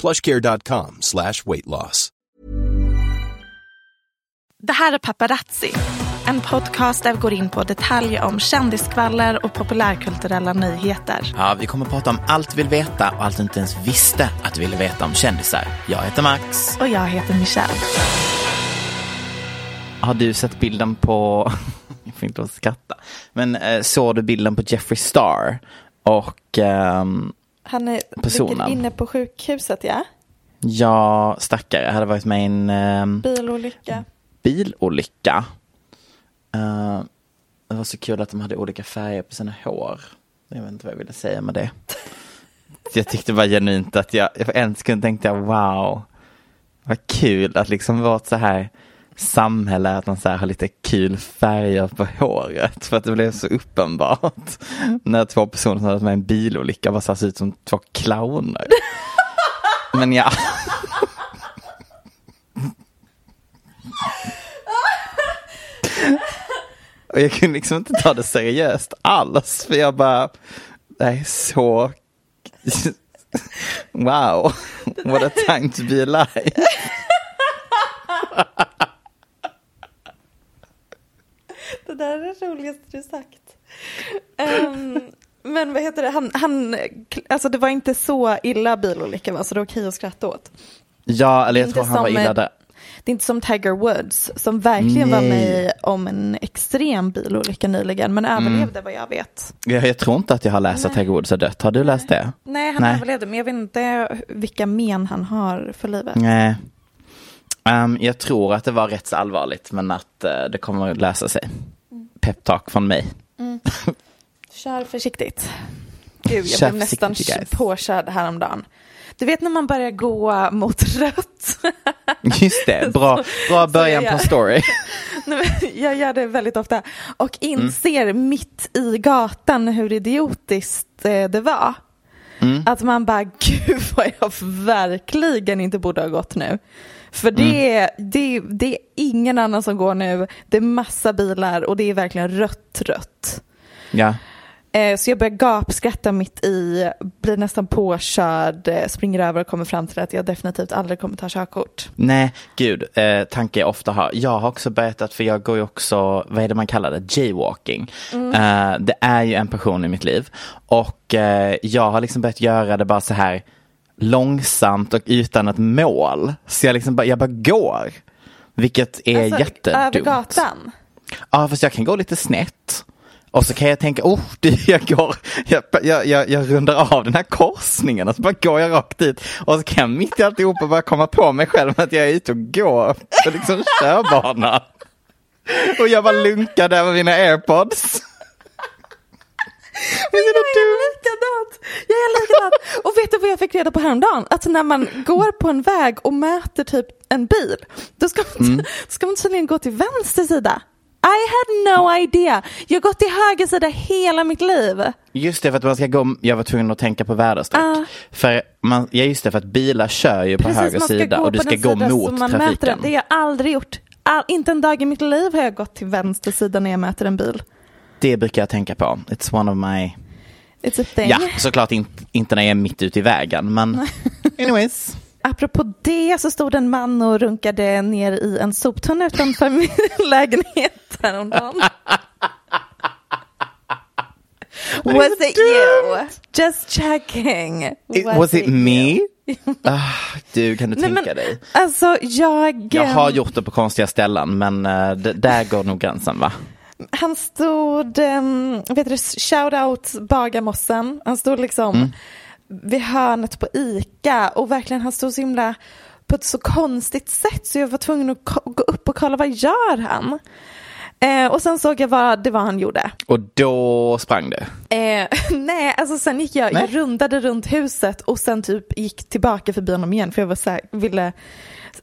plushcare.com slash weight loss. Det här är Paparazzi, en podcast där vi går in på detaljer om kändiskvaller och populärkulturella nyheter. Ja, vi kommer att prata om allt vi vill veta och allt du inte ens visste att du ville veta om kändisar. Jag heter Max. Och jag heter Michelle. Har du sett bilden på, jag får inte skratta, men eh, såg du bilden på Jeffree Star och ehm, Han är Personen. inne på sjukhuset, ja? jag stackare hade varit med i en ehm, Bilolycka. bilolycka. Eh, det var så kul att de hade olika färger på sina hår. Jag vet inte vad jag ville säga med det. Jag tyckte bara genuint att jag, för en sekund tänkte jag wow, vad kul att liksom vårt så här samhälle att man så här har lite kul färger på håret. För att det blev så uppenbart när två personer som hade varit med i en bilolycka bara så här ser ut som två clowner. Men ja. Och jag kunde liksom inte ta det seriöst alls. För jag bara, det här är så... Wow, what a time to be alive. Det där är det roligaste du sagt. Ehm, men vad heter det, han, han, alltså det var inte så illa bilolyckan va, så det var okej att skratta åt. Ja, eller jag tror han var som, illa eh, där. Det är inte som Tiger Woods som verkligen var Nej. med om en extrem bilolycka nyligen men överlevde vad jag vet. Jag, jag tror inte att jag har läst att Tiger Woods har dött. Har du läst det? Nej, han Nej. överlevde men jag vet inte vilka men han har för livet. Nej. Ehm, jag tror att det var rätt så allvarligt men att eh, det kommer att lösa sig. Peptalk från mig. Kör försiktigt. Gud, jag Kör blev nästan guys. påkörd häromdagen. Du vet när man börjar gå mot rött. Just det, bra, bra början på story. Jag gör det väldigt ofta. Och inser mitt i gatan hur idiotiskt eh, det var. Att man bara, gud vad jag verkligen inte borde ha gått nu. För det, är det, det är ingen annan som går nu. Det är massa bilar och det är verkligen rött, rött. Ja. Eh, Så jag börjar gapskratta mitt i, blir nästan påkörd, eh, springer över och kommer fram till att jag definitivt aldrig kommer ta körkort. Nej, gud, eh, tanke jag ofta har. Jag har också börjat att, för jag går ju också, vad är det man kallar det, jaywalking. Eh, det är ju en passion i mitt liv. Och eh, jag har liksom börjat göra det bara så här långsamt och utan ett mål. Så jag liksom bara, jag bara går. Vilket är Alltså, jättedumt. Över gatan. Ja, fast jag kan gå lite snett. Och så kan jag tänka, oh, du, jag går, jag, jag, jag, jag rundar av den här korsningen och så bara går jag rakt dit. Och så kan jag mitt i alltihopa bara komma på mig själv att jag är ute och går på liksom körbana. Och jag bara lunkar där med mina airpods. Men jag är likadant. Jag är likadant. Och vet du vad jag fick reda på häromdagen? Att när man går på en väg och möter typ en bil, då ska man, ska man tydligen gå till vänster sida. I had no idea. Jag har gått till höger sida hela mitt liv. Just det, för att man ska gå, jag var tvungen att tänka på väderstreck. Ah. För man, ja just det, för att bilar kör ju på Precis, höger sida och du ska gå mot trafiken. Det har jag aldrig gjort. All, inte en dag i mitt liv har jag gått till vänster sida när jag möter en bil. Det brukar jag tänka på. It's one of my... It's a thing. Ja, såklart in, inte när jag är mitt ute i vägen, men anyways. Apropå det så stod en man och runkade ner i en soptunna utanför min lägenhet häromdagen. Was it you? Just checking. It, Was, was it you? me? Ah, du, kan du Nej, tänka men, dig? Alltså jag... Jag har ehm, gjort det på konstiga ställen, men det, där går nog gränsen va? Han stod, um, vet du, shout out Bagarmossen. Han stod liksom Mm. vid hörnet på ICA och verkligen han stod så himla på ett så konstigt sätt så jag var tvungen att gå upp och kolla vad gör han? Eh, och sen såg jag vad det var han gjorde. Och då sprang du? Eh, nej, alltså sen gick jag, Nej. jag rundade runt huset och sen typ gick tillbaka förbi honom igen för jag var sä- ville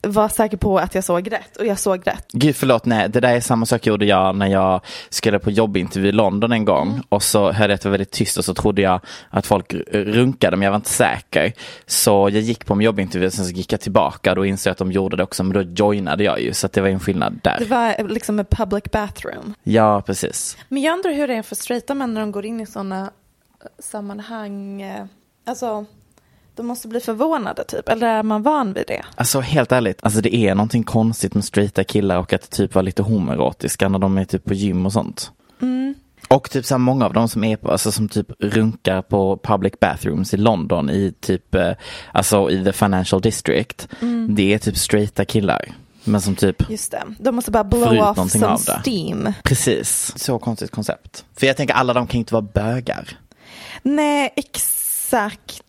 vara säker på att jag såg rätt och jag såg rätt. Gud förlåt, nej det där är samma sak gjorde jag när jag skulle på jobbintervju i London en gång Mm. och så hörde jag att det var väldigt tyst och så trodde jag att folk runkade men jag var inte säker. Så jag gick på min jobbintervju och sen så gick jag tillbaka och då insåg jag att de gjorde det också men då joinade jag ju så det var en skillnad där. Det var eh, liksom en public bathroom. Ja precis. Men jag undrar hur det är för straighta män när de går in i sådana sammanhang. eh, Alltså, de måste bli förvånade typ, eller är man van vid det? Alltså helt ärligt, alltså det är någonting konstigt med straighta killar och att typ vara lite homoerotiska när de är typ på gym och sånt. Och typ så här, många av dem som är på, alltså som typ runkar på public bathrooms i London i typ, eh, alltså i the financial district. Det är typ straighta killar. Men som typ, Just det, de måste bara blow off some av det. steam. precis, så konstigt koncept. För jag tänker alla de kan inte vara bögar. Nej, exakt.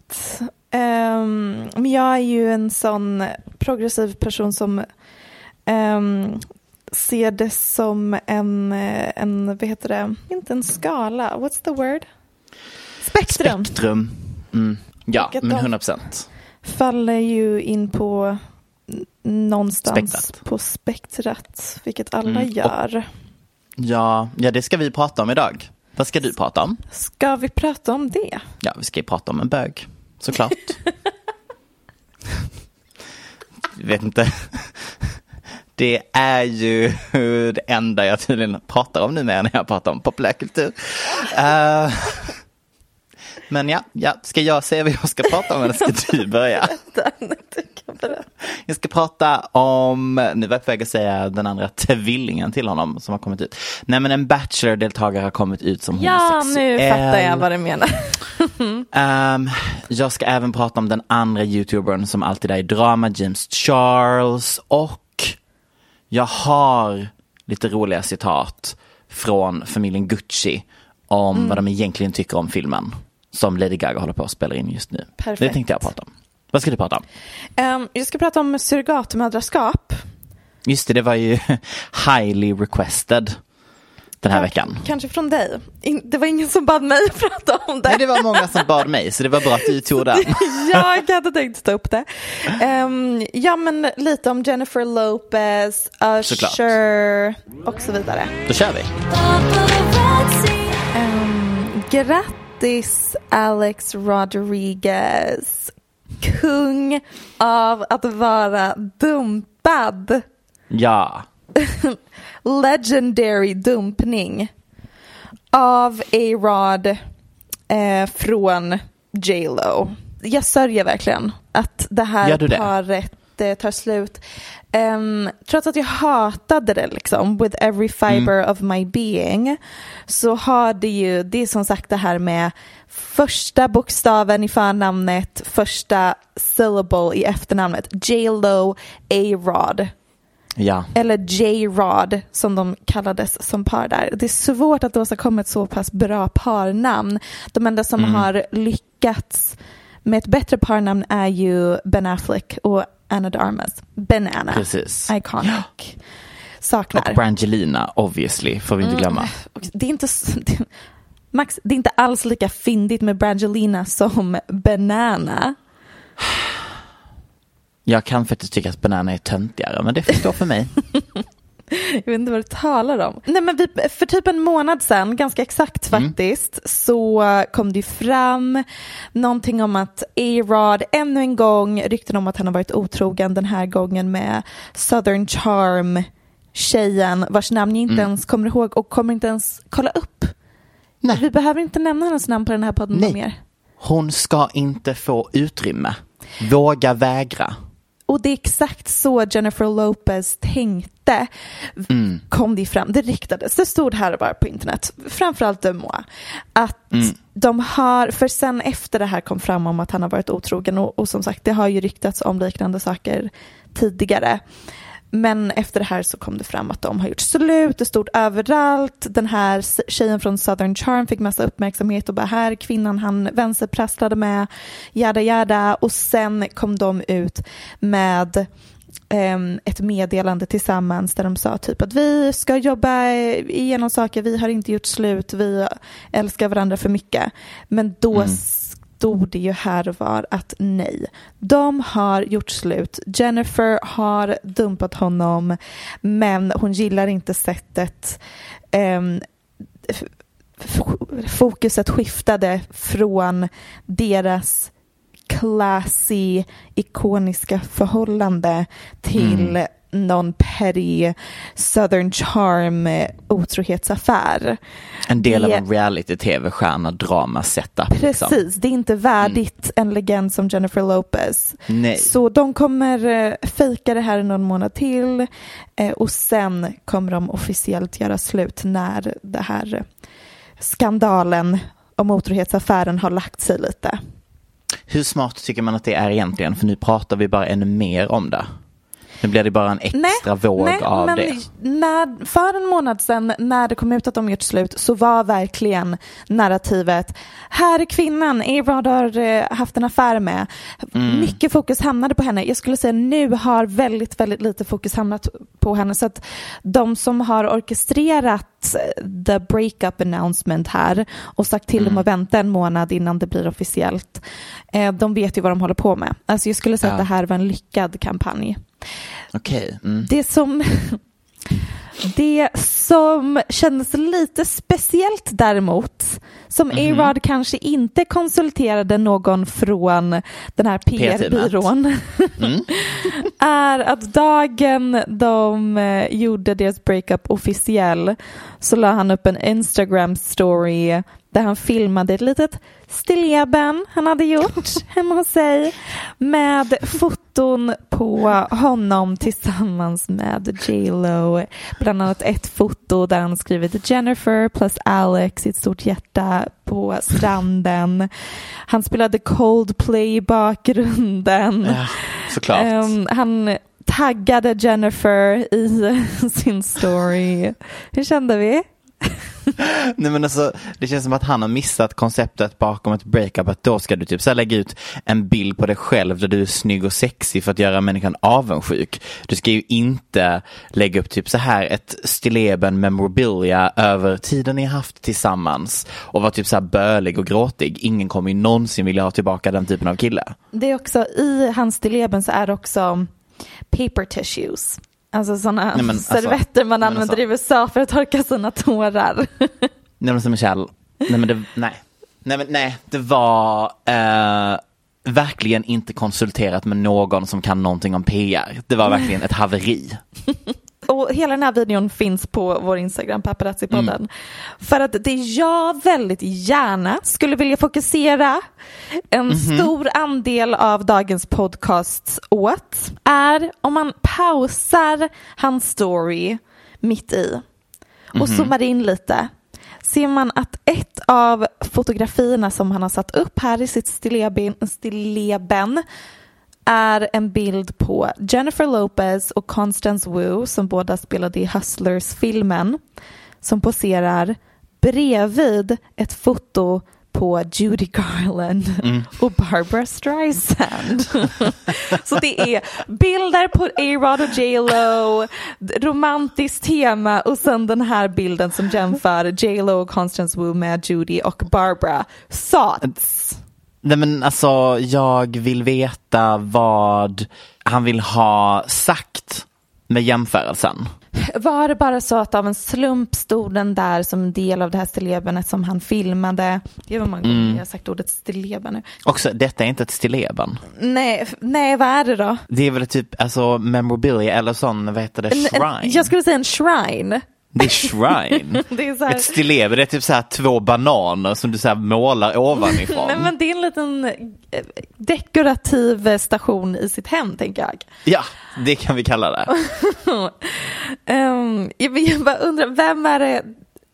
Ehm, men jag är ju en sån progressiv person som ehm, ser det som en, en, vad heter det, inte en skala, what's the word? Spektrum. Spektrum. Mm. Ja, men de- 100 procent. faller ju in på någonstans Spektrat. på spektrat, vilket alla Mm, gör. Ja, ja, det ska vi prata om idag. Vad ska du prata om? Ska vi prata om det? Ja, vi ska ju prata om en bög, såklart. Vet inte. Det är ju det enda jag tydligen pratar om nu med när jag pratar om populärkultur. Eh, men ja, ja, ska jag säga vad jag ska prata om eller ska du börja? Jag ska prata om, nu var jag på väg att säga den andra tvillingen till honom som har kommit ut. Nej men en Bachelor-deltagare har kommit ut som Ja, homosexuell. nu fattar jag vad du menar. Ehm, jag ska även prata om den andra youtubern som alltid är i drama, James Charles. Och jag har lite roliga citat från familjen Gucci om Mm. vad de egentligen tycker om filmen. Som Lady Gaga håller på att spela in just nu. Perfekt. Det tänkte jag prata om. Vad ska du prata om? Ehm, jag ska prata om surrogatmödraskap. Just det, det var ju highly requested den här veckan. Kanske från dig. In- Det var ingen som bad mig att prata om det. Nej, det var många som bad mig, så det var bra att du tog den. jag hade tänkt ta upp det. Ehm, ja, men lite om Jennifer Lopez, Såklart. Usher och så vidare. Då kör vi. Um, grattis Alex Rodriguez, kung av att vara dumpad. Ja, Legendary dumpning av A-Rod eh, från J Lo. Jag sörjer verkligen att det här det? paret eh, tar slut. Um, trots att jag hatade det liksom, with every fiber Mm. of my being, så har det ju, det är som sagt det här med första bokstaven i förnamnet, första syllable i efternamnet. J Lo A-Rod ja. eller J-Rod som de kallades som par där. Det är svårt att åstadkomma ett så pass bra parnamn. De enda som har lyckats med ett bättre parnamn är ju Ben Affleck och Anna de Armas. Banana. Precis. Iconic. Saknar. Och Brangelina, obviously, får vi inte glömma. Och det är inte det, Max, det är inte alls lika fyndigt med Brangelina som Banana. Jag kan faktiskt tycka att Banana är töntigare, men det får stå för mig. Jag vet inte vad du talar om. Nej, men vi, för typ en månad sedan, ganska exakt Mm. faktiskt, så kom det fram någonting om att A-Rod ännu en gång, rykten om att han har varit otrogen den här gången med Southern Charm tjejen vars namn jag inte Mm. ens kommer ihåg och kommer inte ens kolla upp. Nej. Vi behöver inte nämna hennes namn på den här podden Nej. mer. Hon ska inte få utrymme. Våga vägra. Och det är exakt så Jennifer Lopez tänkte. Kom det fram, det riktades, det stod här och bara på internet, framförallt de moi, att de har, för sen efter det här kom fram om att han har varit otrogen. Och, och som sagt det har ju ryktats om liknande saker tidigare. Men efter det här så kom det fram att de har gjort slut, det stod överallt. Den här tjejen från Southern Charm fick massa uppmärksamhet och bara här är kvinnan han vänsterprasslade med, jada jada. Och sen kom de ut med ehm, ett meddelande tillsammans där de sa typ att vi ska jobba igenom saker, vi har inte gjort slut, vi älskar varandra för mycket. Men då stod det ju här och var att nej, de har gjort slut. Jennifer har dumpat honom men hon gillar inte sättet eh, fokuset skiftade från deras classy, ikoniska förhållande till mm någon petty Southern charm eh, otrohetsaffär. En del Det- av en reality-tv-stjärna drama setup. liksom. Precis, det är inte värdigt en legend som Jennifer Lopez. Nej. Så de kommer eh, fejka det här någon månad till eh, och sen kommer de officiellt göra slut när det här skandalen om otrohetsaffären har lagt sig lite. Hur smart tycker man att det är egentligen? För nu pratar vi bara ännu mer om det. Nu blir det bara en extra våg nej, av men det. När, för en månad sedan när det kom ut att de gjort slut så var verkligen narrativet här är kvinnan A-Rod har eh, haft en affär med. Mm. Mycket fokus hamnade på henne. Jag skulle säga nu har väldigt, väldigt lite fokus hamnat på henne. Så att de som har orkestrerat eh, the breakup announcement här och sagt till Mm. dem att vänta en månad innan det blir officiellt. Eh, de vet ju vad de håller på med. Alltså jag skulle säga Ja. att det här var en lyckad kampanj. Okej. Mm. Det som, det som kändes lite speciellt däremot, som Mhm. A-Rod kanske inte konsulterade någon från den här PR-byrån, Mm. är att dagen de eh, gjorde deras breakup officiell så la han upp en Instagram story där han filmade ett litet stilleben han hade gjort hemma hos sig med foton på honom tillsammans med J Lo. Bland annat ett foto där han skrivit Jennifer plus Alex i ett stort hjärta på stranden. Han spelade Coldplay i bakgrunden. Ja, såklart. Ehm, han taggade Jennifer i sin story. Hur kände vi? Nej men alltså, det känns som att han har missat konceptet bakom ett breakup. Att då ska du typ så här lägga ut en bild på dig själv där du är snygg och sexig för att göra människan avundsjuk. Du ska ju inte lägga upp typ så här ett stilleben memorabilia över tiden ni har haft tillsammans och vara typ så här bölig och gråtig. Ingen kommer ju någonsin vilja ha tillbaka den typen av kille. Det är också, i hans stilleben så är det också paper tissues. Alltså sådana Nej, men alltså- servetter man men använder alltså- i USA för att torka sina tårar. Nej men så Michelle, nej men det, nej. Nej men nej, det var eh, verkligen inte konsulterat med någon som kan någonting om PR. Det var verkligen ett haveri. Och hela den här videon finns på vår Instagram, paparazzi-podden. För att det jag väldigt gärna skulle vilja fokusera en stor andel av dagens podcast åt är om man pausar hans story mitt i och zoomar in lite. Ser man att ett av fotografierna som han har satt upp här i sitt stilleben, stilleben är en bild på Jennifer Lopez och Constance Wu som båda spelade i Hustlers-filmen som poserar bredvid ett foto på Judy Garland och Barbara Streisand. Så det är bilder på A-Rod och J.Lo, romantiskt tema och sen den här bilden som jämför J.Lo och Constance Wu med Judy och Barbara. Thoughts? Nej men alltså jag vill veta vad han vill ha sagt med jämförelsen. var det bara så att av en slump stod den där som en del av det här stillebenet som han filmade? Det var många gånger Mm. jag har sagt ordet stilleben nu. Också, detta är inte ett stilleben. Nej, nej, vad är det då? Det är väl typ alltså memorabilia eller sån, vad heter det, En- en- shrine? Jag skulle säga en shrine. Det är shrine. Det är så här, Ett stilleben, det är typ så här två bananer som du så här målar ovanifrån. nej, men det är en liten eh, dekorativ station i sitt hem, tänker jag. Ja, det kan vi kalla det. Um, jag bara undrar, vem är det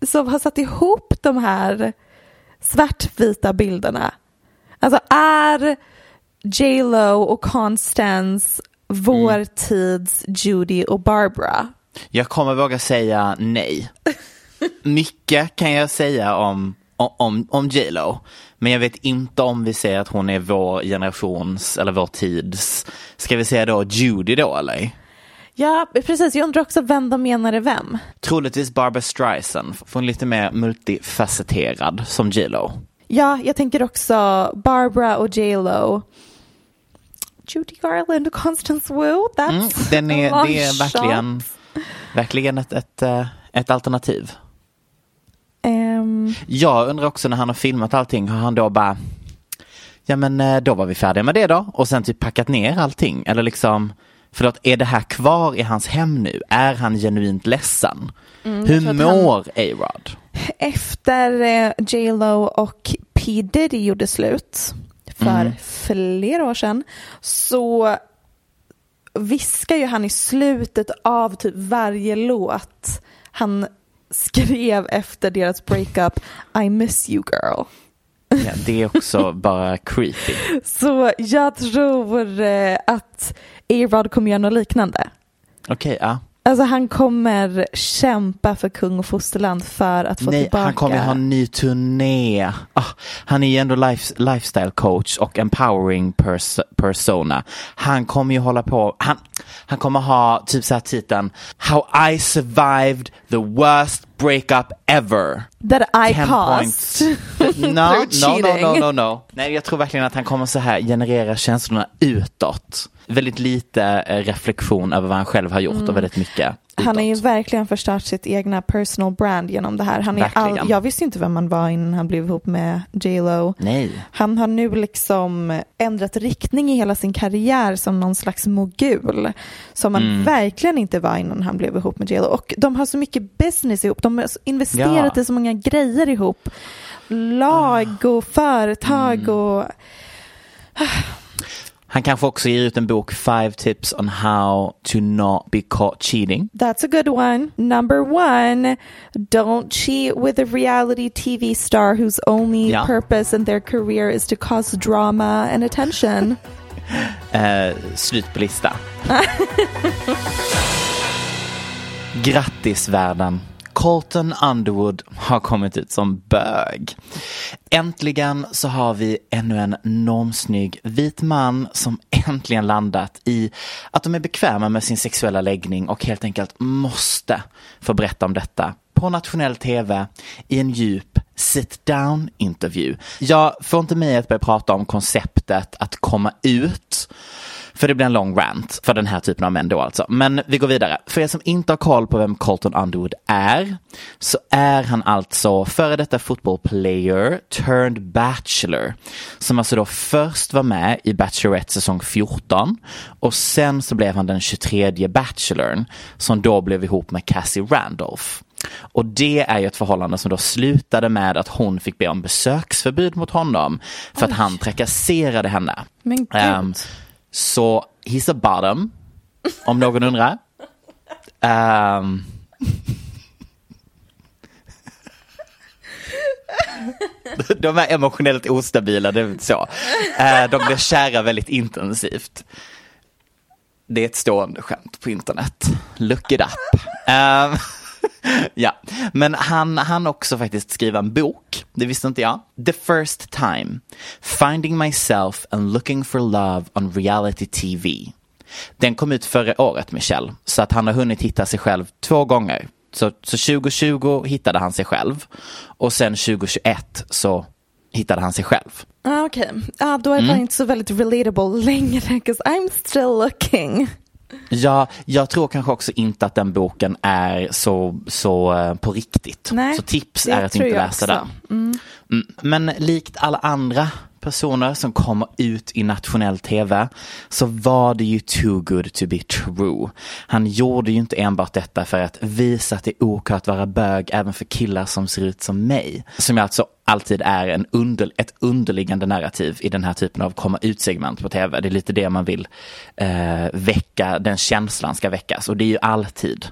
som har satt ihop de här svartvita bilderna? Alltså är J Lo och Constance vår Mm. tids Judy och Barbara? Jag kommer våga säga nej. Mycket kan jag säga om, om, om J Lo. Men jag vet inte om vi säger att hon är vår generations eller vår tids, ska vi säga då Judy då eller? Ja, precis. Jag undrar också vem de menar är vem. Troligtvis Barbara Streisand, för hon är lite mer multifacetterad som J Lo. Ja, jag tänker också Barbara och J Lo. Judy Garland och Constance Wu. That's Mm, den är, det är verkligen, shot. Verkligen ett, ett, eh, ett alternativ. Ehm, Jag undrar också när han har filmat allting, har han då bara Ja men eh, då var vi färdiga med det då och sen typ packat ner allting eller liksom Förlåt, är det här kvar i hans hem nu? Är han genuint ledsen? Mm, Hur mår A-Rod? efter eh, J Lo och P Diddy gjorde slut för Mm. flera år sedan så viskar ju han i slutet av typ varje låt han skrev efter deras breakup I miss you girl. Ja, det är också bara creepy. Så jag tror eh, att A-Rod kommer göra något liknande. Okej, ja. Alltså han kommer kämpa för kung och fosterland för att få Nej, tillbaka. han kommer ha en ny turné. Ah, han är ju ändå life, lifestyle coach och empowering pers persona. Han kommer ju hålla på, han, han kommer ha typ så här titeln How I survived the worst breakup ever. That I 10 caused. No, no, no, no, no, no. Nej, jag tror verkligen att han kommer så här generera känslorna utåt. Väldigt lite eh, reflektion över vad han själv har gjort och väldigt mycket. Mm. Han har ju verkligen förstört sitt egna personal brand genom det här. Han är all, jag visste inte vem han var innan han blev ihop med J Lo. Nej. Han har nu liksom ändrat riktning i hela sin karriär som någon slags mogul. Som han Mm. verkligen inte var innan han blev ihop med J Lo. Och de har så mycket business ihop. De har investerat Ja. i så många grejer ihop. Lag och företag Mm. och Han kanske också ger ut en bok, Five tips on how to not be caught cheating. That's a good one. Number one, don't cheat with a reality TV star whose only Ja. purpose in their career is to cause drama and attention. Eh, slut på lista. Grattis världen. Colton Underwood har kommit ut som bög. Äntligen så har vi ännu en normsnygg vit man som äntligen landat i att de är bekväma med sin sexuella läggning och helt enkelt måste få berätta om detta på nationell tv i en djup sit down intervju. Jag får inte mig att börja prata om konceptet att komma ut för det blir en lång rant för den här typen av män då alltså. Men vi går vidare. För er som inte har koll på vem Colton Underwood är så är han alltså före detta footballplayer turned bachelor. Som alltså då först var med i Bachelorette säsong 14 och sen så blev han den 23 bachelorn som då blev ihop med Cassie Randolph. Och det är ju ett förhållande som då slutade med att hon fick be om besöksförbud mot honom för att han trakasserade henne. Men gud. Ehm, så he's a bottom, om någon undrar. Um... de är emotionellt ostabila, det är så. Eh, de blir kära väldigt intensivt. Det är ett stående skämt på internet. Look it up. Um ja, men han han också faktiskt skriva en bok. Det visste inte jag. The first time. Finding myself and looking for love on reality TV. Den kom ut förra året, Michelle. Så att han har hunnit hitta sig själv två gånger. Så, så 2020 hittade han sig själv. Och sen 2021 så hittade han sig själv. Ah, Okej, ah, då är Mm. det inte så väldigt relatable längre, because I'm still looking. Ja, jag tror kanske också inte att den boken är så, så uh, på riktigt. Nej, så tips är att inte läsa den. Mm, Men likt alla andra personer som kommer ut i nationell tv så var det ju too good to be true. Han gjorde ju inte enbart detta för att visa att det är okej att vara bög även för killar som ser ut som mig. Som jag alltså alltid är en under, ett underliggande narrativ i den här typen av komma ut-segment på tv. Det är lite det man vill eh, väcka, den känslan ska väckas och det är ju alltid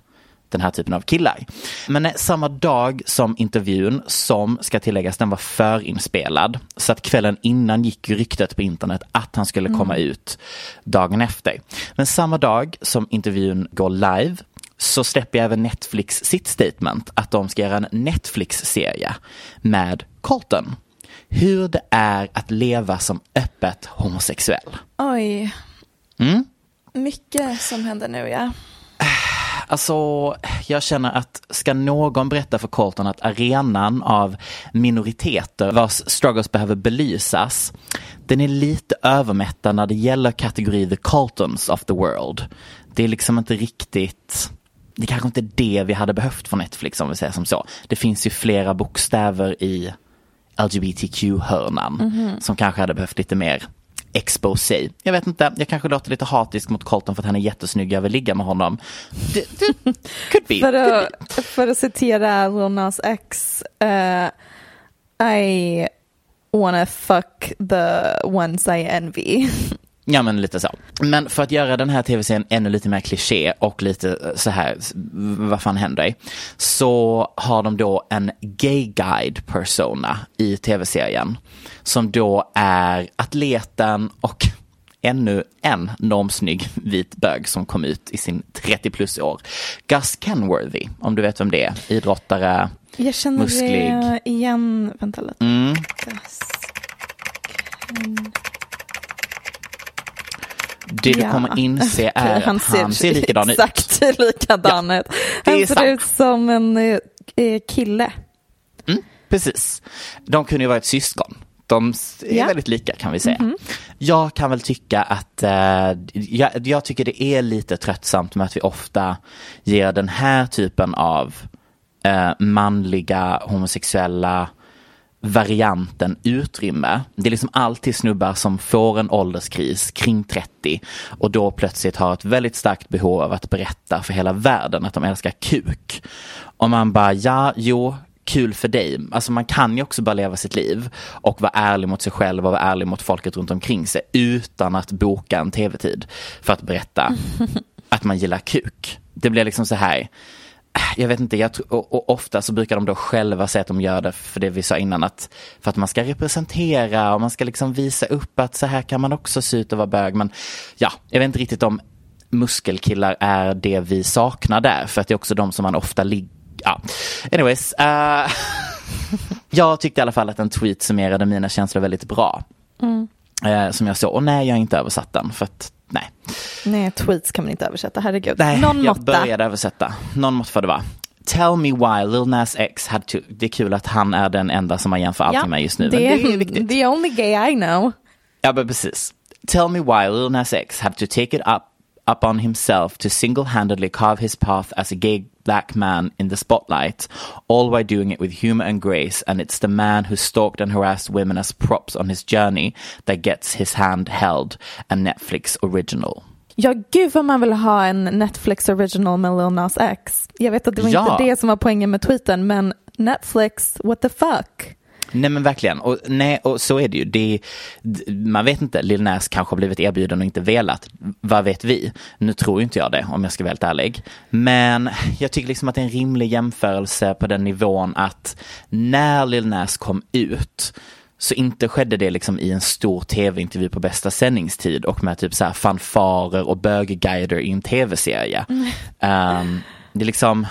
den här typen av killar. Men samma dag som intervjun, som ska tilläggas, den var förinspelad. Så att kvällen innan gick ju ryktet på internet att han skulle komma ut dagen efter. Men samma dag som intervjun går live så släpper även Netflix sitt statement att de ska göra en Netflix-serie med Colton. Hur det är att leva som öppet homosexuell. Oj. Mm. Mycket som händer nu ja. Alltså, jag känner att ska någon berätta för Colton att arenan av minoriteter vars struggles behöver belysas, den är lite övermättad när det gäller kategori the Coltons of the world. Det är liksom inte riktigt, det kanske inte är det vi hade behövt från Netflix om vi säger som så. Det finns ju flera bokstäver i LGBTQ-hörnan som kanske hade behövt lite mer expose. Jag vet inte, jag kanske låter lite hatisk mot Colton för att han är jättesnygg, jag vill ligga med honom. Det, det, could be. För att, för att citera Ronas ex, eh, I wanna fuck the ones I envy. Ja men lite så. Men för att göra den här tv-serien ännu lite mer kliché och lite eh, så här, vad fan händer? Så har de då en gay guide persona i tv-serien. Som då är atleten och ännu en normsnygg vit bög som kom ut i sin 30 plus år. Gus Kenworthy, om du vet vem det är, idrottare, Jag känner musklig. det igen. Vänta lite. Mm. Gus. Det du Ja. kommer inse är att han ser, likadan ut. Exakt likadan ut. är Han ser sant. ut som en eh, eh, kille. Precis. De kunde ju varit syskon. De är. Mhm. väldigt lika kan vi säga. Jag kan väl tycka att eh, jag, jag tycker det är lite tröttsamt med att vi ofta ger den här typen av eh, manliga homosexuella varianten utrymme. Det är liksom alltid snubbar som får en ålderskris kring 30 och då plötsligt har ett väldigt starkt behov av att berätta för hela världen att de älskar kuk. Och man bara, ja, jo, kul för dig. Alltså man kan ju också bara leva sitt liv och vara ärlig mot sig själv och vara ärlig mot folket runt omkring sig utan att boka en tv-tid för att berätta att man gillar kuk. Det blir liksom så här, jag vet inte, jag tror, och, och ofta så brukar de då själva säga att de gör det för det vi sa innan att för att man ska representera och man ska liksom visa upp att så här kan man också se ut och vara bög. Men ja, jag vet inte riktigt om muskelkillar är det vi saknar där för att det är också de som man ofta ligger, ja. Anyways, eh, jag tyckte i alla fall att en tweet summerade mina känslor väldigt bra. Eh, som jag såg, och nej jag har inte översatt den för att nej. Nej, tweets kan man inte översätta, herregud. Nej, Någon jag måtta. började översätta. Någon måtta får det vara. Tell me why Lil Nas X had to... Det är kul att han är den enda som man jämför allting med just nu. det, är viktigt. the only gay I know. Ja, men precis. Tell me why Lil Nas X had to take it up, up on himself to single-handedly carve his path as a gay black man in the spotlight, all while doing it with humor and grace, and it's the man who stalked and harassed women as props on his journey that gets his hand held, a Netflix original. Ja, gud vad man vill ha en Netflix original med Lil Nas X. Jag vet att det var Ja. inte det som var poängen med tweeten, men Netflix, what the fuck? Nej men verkligen, och, nej, och så är det ju. Det, man vet inte, Lil Nas kanske har blivit erbjuden och inte velat. Vad vet vi? Nu tror inte jag det om jag ska vara helt ärlig. Men jag tycker liksom att det är en rimlig jämförelse på den nivån att när Lil Nas kom ut så inte skedde det liksom i en stor tv-intervju på bästa sändningstid och med typ så här fanfarer och bögguider i en tv-serie. Ehm, det är liksom,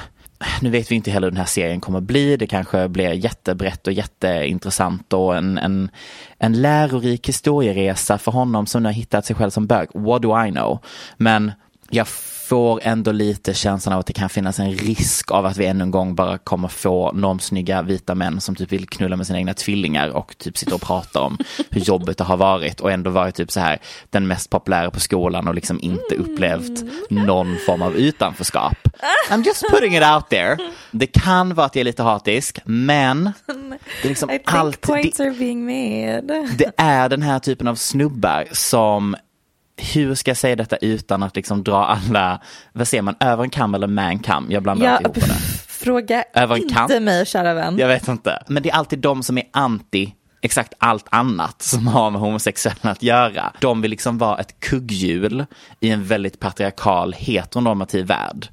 nu vet vi inte heller hur den här serien kommer bli. Det kanske blir jättebrett och jätteintressant och en, en, en lärorik historieresa för honom som nu har hittat sig själv som bög. What do I know? Men jag får ändå lite känslan av att det kan finnas en risk av att vi ännu en gång bara kommer få normsnygga vita män som typ vill knulla med sina egna tvillingar och typ sitter och pratar om hur jobbigt det har varit och ändå varit typ så här den mest populära på skolan och liksom inte upplevt någon form av utanförskap. I'm just putting it out there. Det kan vara att jag är lite hatisk, men det är liksom allt, det, det är den här typen av snubbar som hur ska jag säga detta utan att liksom dra alla, vad säger man, över en kam eller med en kam? Jag blandar Ja, alltid ihop det. fråga Över en inte kant. mig kära vän. Jag vet inte. Men det är alltid de som är anti exakt allt annat som har med homosexuella att göra. De vill liksom vara ett kugghjul i en väldigt patriarkal heteronormativ värld.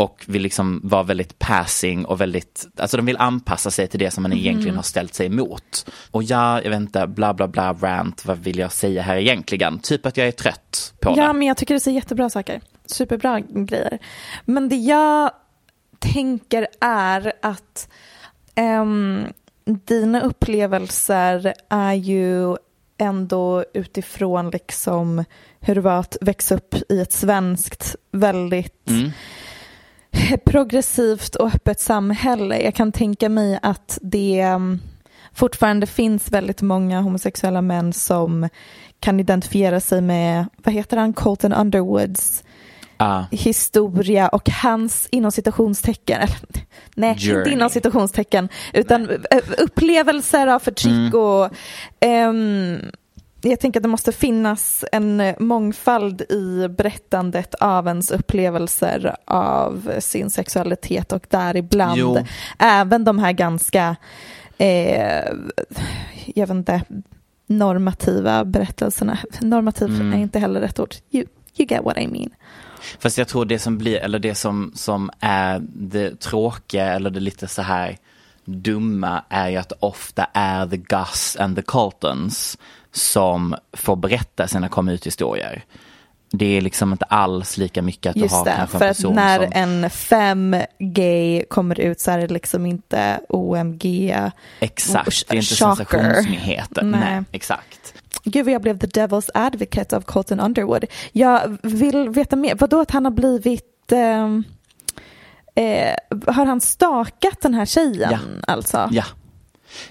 Och vill liksom vara väldigt passing och väldigt, alltså de vill anpassa sig till det som man egentligen har ställt sig emot. Och ja, jag vet inte, bla bla bla, rant, vad vill jag säga här egentligen? Typ att jag är trött på Ja, det. men jag tycker det är jättebra saker. Superbra grejer. Men det jag tänker är att ehm, dina upplevelser är ju ändå utifrån liksom hur det var att växa upp i ett svenskt väldigt Mm. progressivt och öppet samhälle. Jag kan tänka mig att det um, fortfarande finns väldigt många homosexuella män som kan identifiera sig med, vad heter han, Colton Underwoods Ah, historia och hans inom citationstecken, eller, nej Journey. inte inom citationstecken, utan eh, upplevelser av förtryck Mm. och ehm, jag tänker att det måste finnas en mångfald i berättandet av ens upplevelser av sin sexualitet och däribland Jo. även de här ganska, eh, jag vet inte, normativa berättelserna. Normativ Mm. är inte heller rätt ord. You, you get what I mean. Fast jag tror det som blir, eller det som, som är det tråkiga eller det lite så här dumma är ju att det ofta är the Gus and the Coltons som får berätta sina come ut-historier. Det är liksom inte alls lika mycket att du Just har det, kanske för en att person när som... en fem gay kommer ut så är det liksom inte OMG. Exakt, det är inte Shocker. sensationsnyheter. Nej. Nej. exakt. Gud vad jag blev the devil's advocate av Colton Underwood. Jag vill veta mer, vadå att han har blivit ehm, eh, har han stakat den här tjejen Ja. alltså? Ja.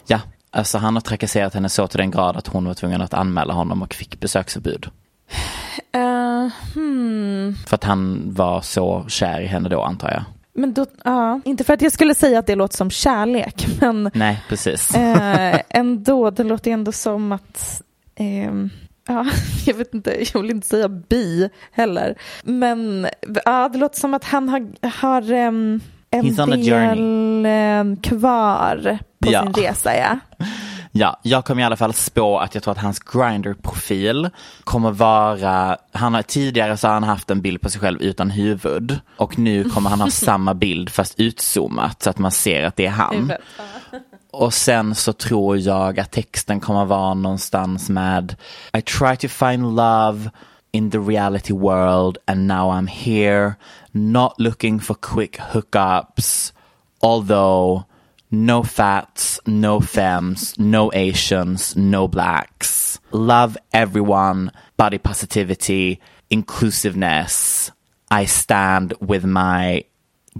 Ja, alltså han har trakasserat henne så till den grad att hon var tvungen att anmäla honom och fick besöksförbud. Eh, hmm. För att han var så kär i henne då antar jag. Men då, ja, inte för att jag skulle säga att det låter som kärlek, men Nej, precis. eh, ändå, det låter ändå som att ehm, Ja, jag vet inte, jag vill inte säga bi heller. Men ja, det låter som att han har, har ehm, en He's del ehm, kvar på Ja. sin resa. Ja. Ja, jag kommer i alla fall spå att jag tror att hans Grindr-profil kommer vara, han har tidigare så har han haft en bild på sig själv utan huvud och nu kommer han ha samma bild fast utzoomat så att man ser att det är han. Och sen så tror jag att texten kommer vara någonstans med I try to find love in the reality world and now I'm here not looking for quick hookups although no fats, no femmes, no Asians, no blacks. Love everyone, body positivity, inclusiveness. I stand with my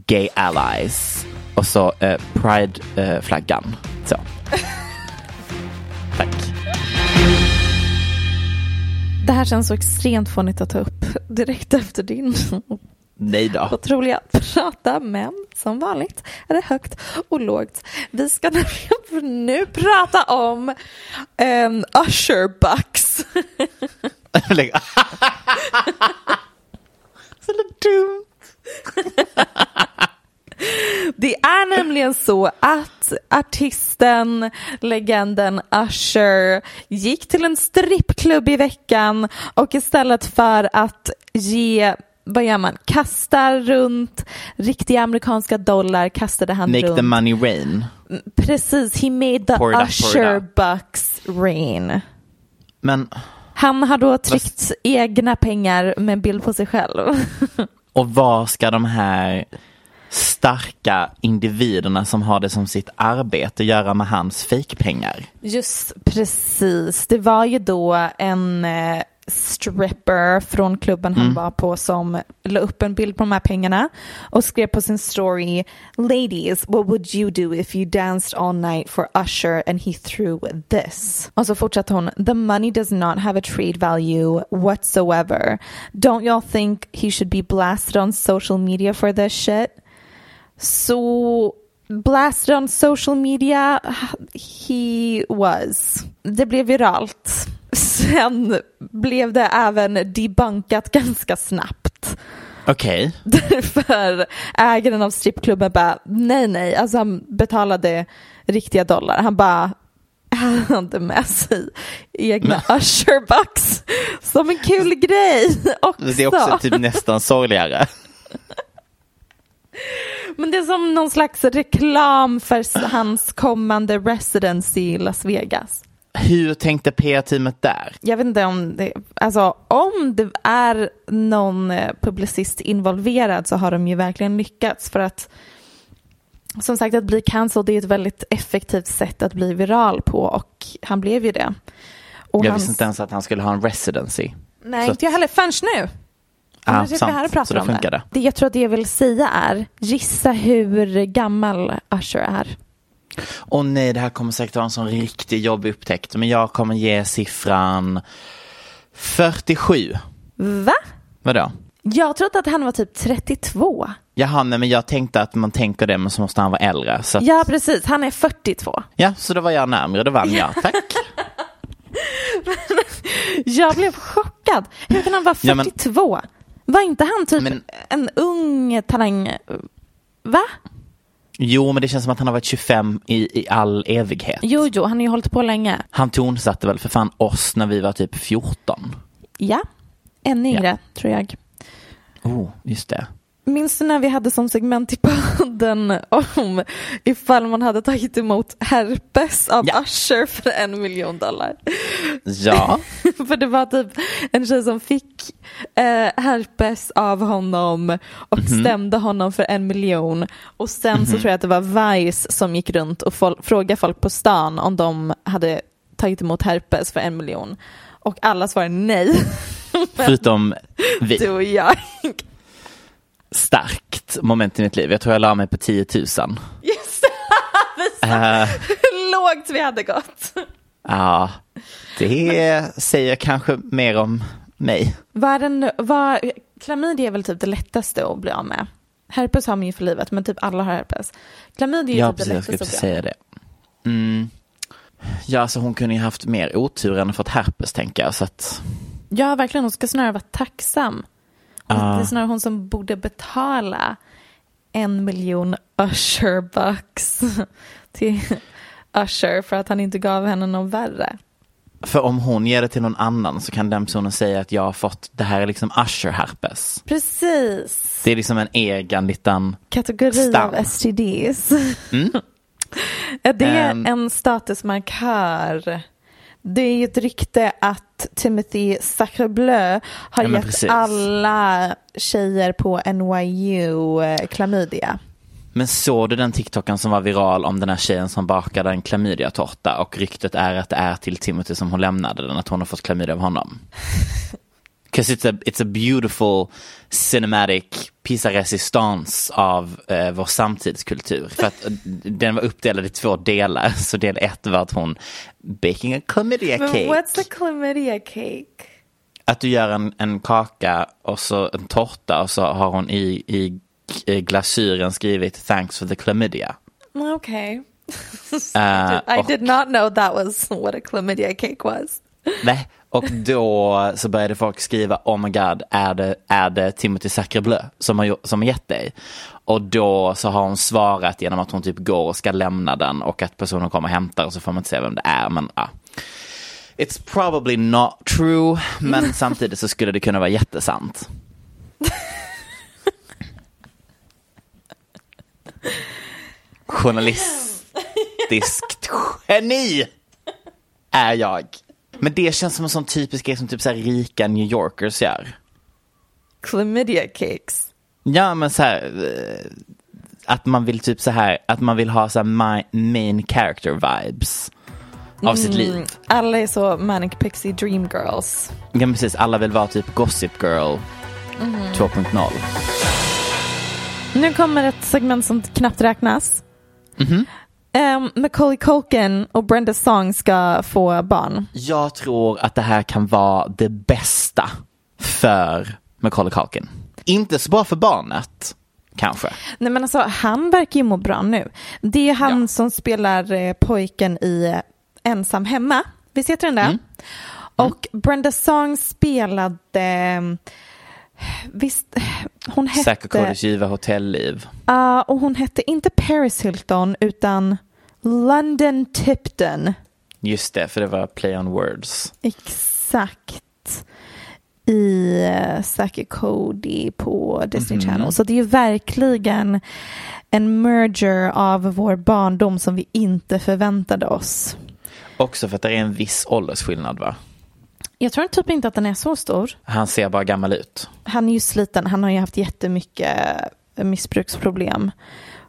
gay allies. Och så eh, Pride-flaggan. Eh, så. Tack. Det här känns så extremt fånigt att ta upp direkt efter din Nej då. otroliga prata, men som vanligt är det högt och lågt. Vi ska nu prata om um, Usher Bucks. Lägg- så dumt. Det är nämligen så att artisten, legenden Usher gick till en strippklubb i veckan och istället för att ge vad gör man? Kastar runt riktiga amerikanska dollar kastade han Make runt. the money rain. Precis, he made the Pour Usher up. bucks rain. Men, Han har då tryckt egna pengar med en bild på sig själv. och vad ska de här starka individerna som har det som sitt arbete göra med hans fejkpengar? Just precis. Det var ju då en eh, stripper från klubben han var på som la upp en bild på de här pengarna och skrev på sin story Ladies, what would you do if you danced all night for Usher and he threw this? Och så fortsatte hon The money does not have a trade value whatsoever. Don't y'all think he should be blasted on social media for this shit? Så blasted on social media, he was. Det blev viralt. Sen blev det även debunkat ganska snabbt. Okej. Därför ägaren av strippklubben bara, nej nej, alltså han betalade riktiga dollar. Han bara han hade med sig egna usher bucks som en kul grej också. Det är också typ nästan sorgligare. Men det är som någon slags reklam för hans kommande residency i Las Vegas. Hur tänkte PR-teamet där? Jag vet inte om det, alltså om det är någon eh, publicist involverad så har de ju verkligen lyckats för att som sagt att bli cancelled är ett väldigt effektivt sätt att bli viral på och han blev ju det. Och Jag hans- visste inte ens att han skulle ha en residency. Nej, Så- inte jag heller förrän nu. Ah, sant. här pratar Så då om funkar det. det. Jag tror att det jag vill säga är, gissa hur gammal Usher är. Och nej, det här kommer säkert vara en sån riktigt jobbig upptäckt. Men jag kommer ge siffran 47. Va? Vadå? Jag trodde att han var typ 32. Jaha, nej men jag tänkte att man tänker det men så måste han vara äldre. Så att, Ja, precis. Han är 42. ja, så då var jag närmare, då vann jag. Tack. Jag blev chockad. Hur kan han vara Ja, men- 42? Var inte han typ Men- en ung talang? Va? Jo, men det känns som att han har varit 25 i, i all evighet. Jo, jo, han har ju hållit på länge. Han tonsatte väl för fan oss när vi var typ 14. Ja, ännu yngre tror jag. Oh, just det. Minns du när vi hade som segment i podden om ifall man hade tagit emot herpes av Ja. Usher för en miljon dollar? Ja, för det var typ en tjej som fick eh, herpes av honom och stämde honom för en miljon. Och sen så tror jag att det var Vice som gick runt och fol- frågade folk på stan om de hade tagit emot herpes för en miljon. Och alla svarade nej. förutom vi. Du och jag. Starkt moment i mitt liv. Jag tror jag la mig på 10 000. Just det, Eh, hur lågt vi hade gått. Ja, det säger kanske mer om mig. Vad är den, vad, klamydia är väl typ det lättaste att bli av med. Herpes har man ju för livet, men typ alla har herpes. Klamydia är Ja, typ precis. det Jag skulle lättaste precis att bli av säga det. Mm. Ja, så hon kunde ju haft mer otur än fått herpes, tänker jag. Så att. Ja, verkligen. Hon ska snarare vara tacksam. Ja. Det är snarare hon som borde betala en miljon Usher bucks till Usher för att han inte gav henne någon värre. för om hon ger det till någon annan så kan den personen säga att jag har fått, det här är liksom usher-herpes. Precis. Det är liksom en egen liten, Kategori Stam. av STDs. Är det Ehm. en statusmarkör? Det är ju ett rykte att Timothy Sacrebleu har Ja, gett precis. alla tjejer på NYU eh, klamydia. men såg du den TikToken som var viral om den här tjejen som bakade en klamydiatårta och ryktet är att det är till Timothy som hon lämnade den, att hon har fått klamydia av honom. Because it's a, it's a beautiful cinematic piece of resistance av eh, vår samtidskultur. För att eh, den var uppdelad i två delar. Så del ett var att hon baking a chlamydia cake. what's a chlamydia cake? Att du gör en, en kaka och så en tårta och så har hon i, i, i glasyren skrivit thanks for the chlamydia. Mm, Okay. Eh, I did not know that was what a chlamydia cake was. Nej, och då så började folk skriva oh my god, är det, är det Timothy Sacrebleu som har, som har gett dig? Och då så har hon svarat genom att hon typ går och ska lämna den och att personen kommer och hämtar och så får man inte se vem det är. Men ja. It's probably not true, men samtidigt så skulle det kunna vara jättesant. Journalistiskt geni är jag. Men det känns som en sån typisk grej som typ så rika New Yorkers gör. Chlamydia cakes. Ja men så här, eh, att man vill typ så här, att man vill ha så main character vibes. av sitt liv. Alla är så manic pixie dream girls. Ja precis, alla vill vara typ Gossip Girl 2.0. Nu kommer ett segment som knappt räknas. Mhm. Um, Macaulay Culkin och Brenda Song ska få barn. Jag tror att det här kan vara det bästa för Macaulay Culkin. Inte så bra för barnet, kanske. Nej men alltså han verkar ju må bra nu. Det är han Ja. som spelar eh, pojken i eh, Ensam hemma. Visst heter den det? Mm. Och Brenda Song spelade, eh, visst, hon hette, Säker kodis giva hotellliv. Ja, och hon hette inte Paris Hilton utan London Tipton. Just det, för det var play on words. Exakt. I uh, Saki Cody på Disney Channel. Så det är ju verkligen en merger av vår barndom som vi inte förväntade oss. Också för att det är en viss åldersskillnad va? Jag tror typ inte att den är så stor. Han ser bara gammal ut. Han är ju sliten, han har ju haft jättemycket missbruksproblem.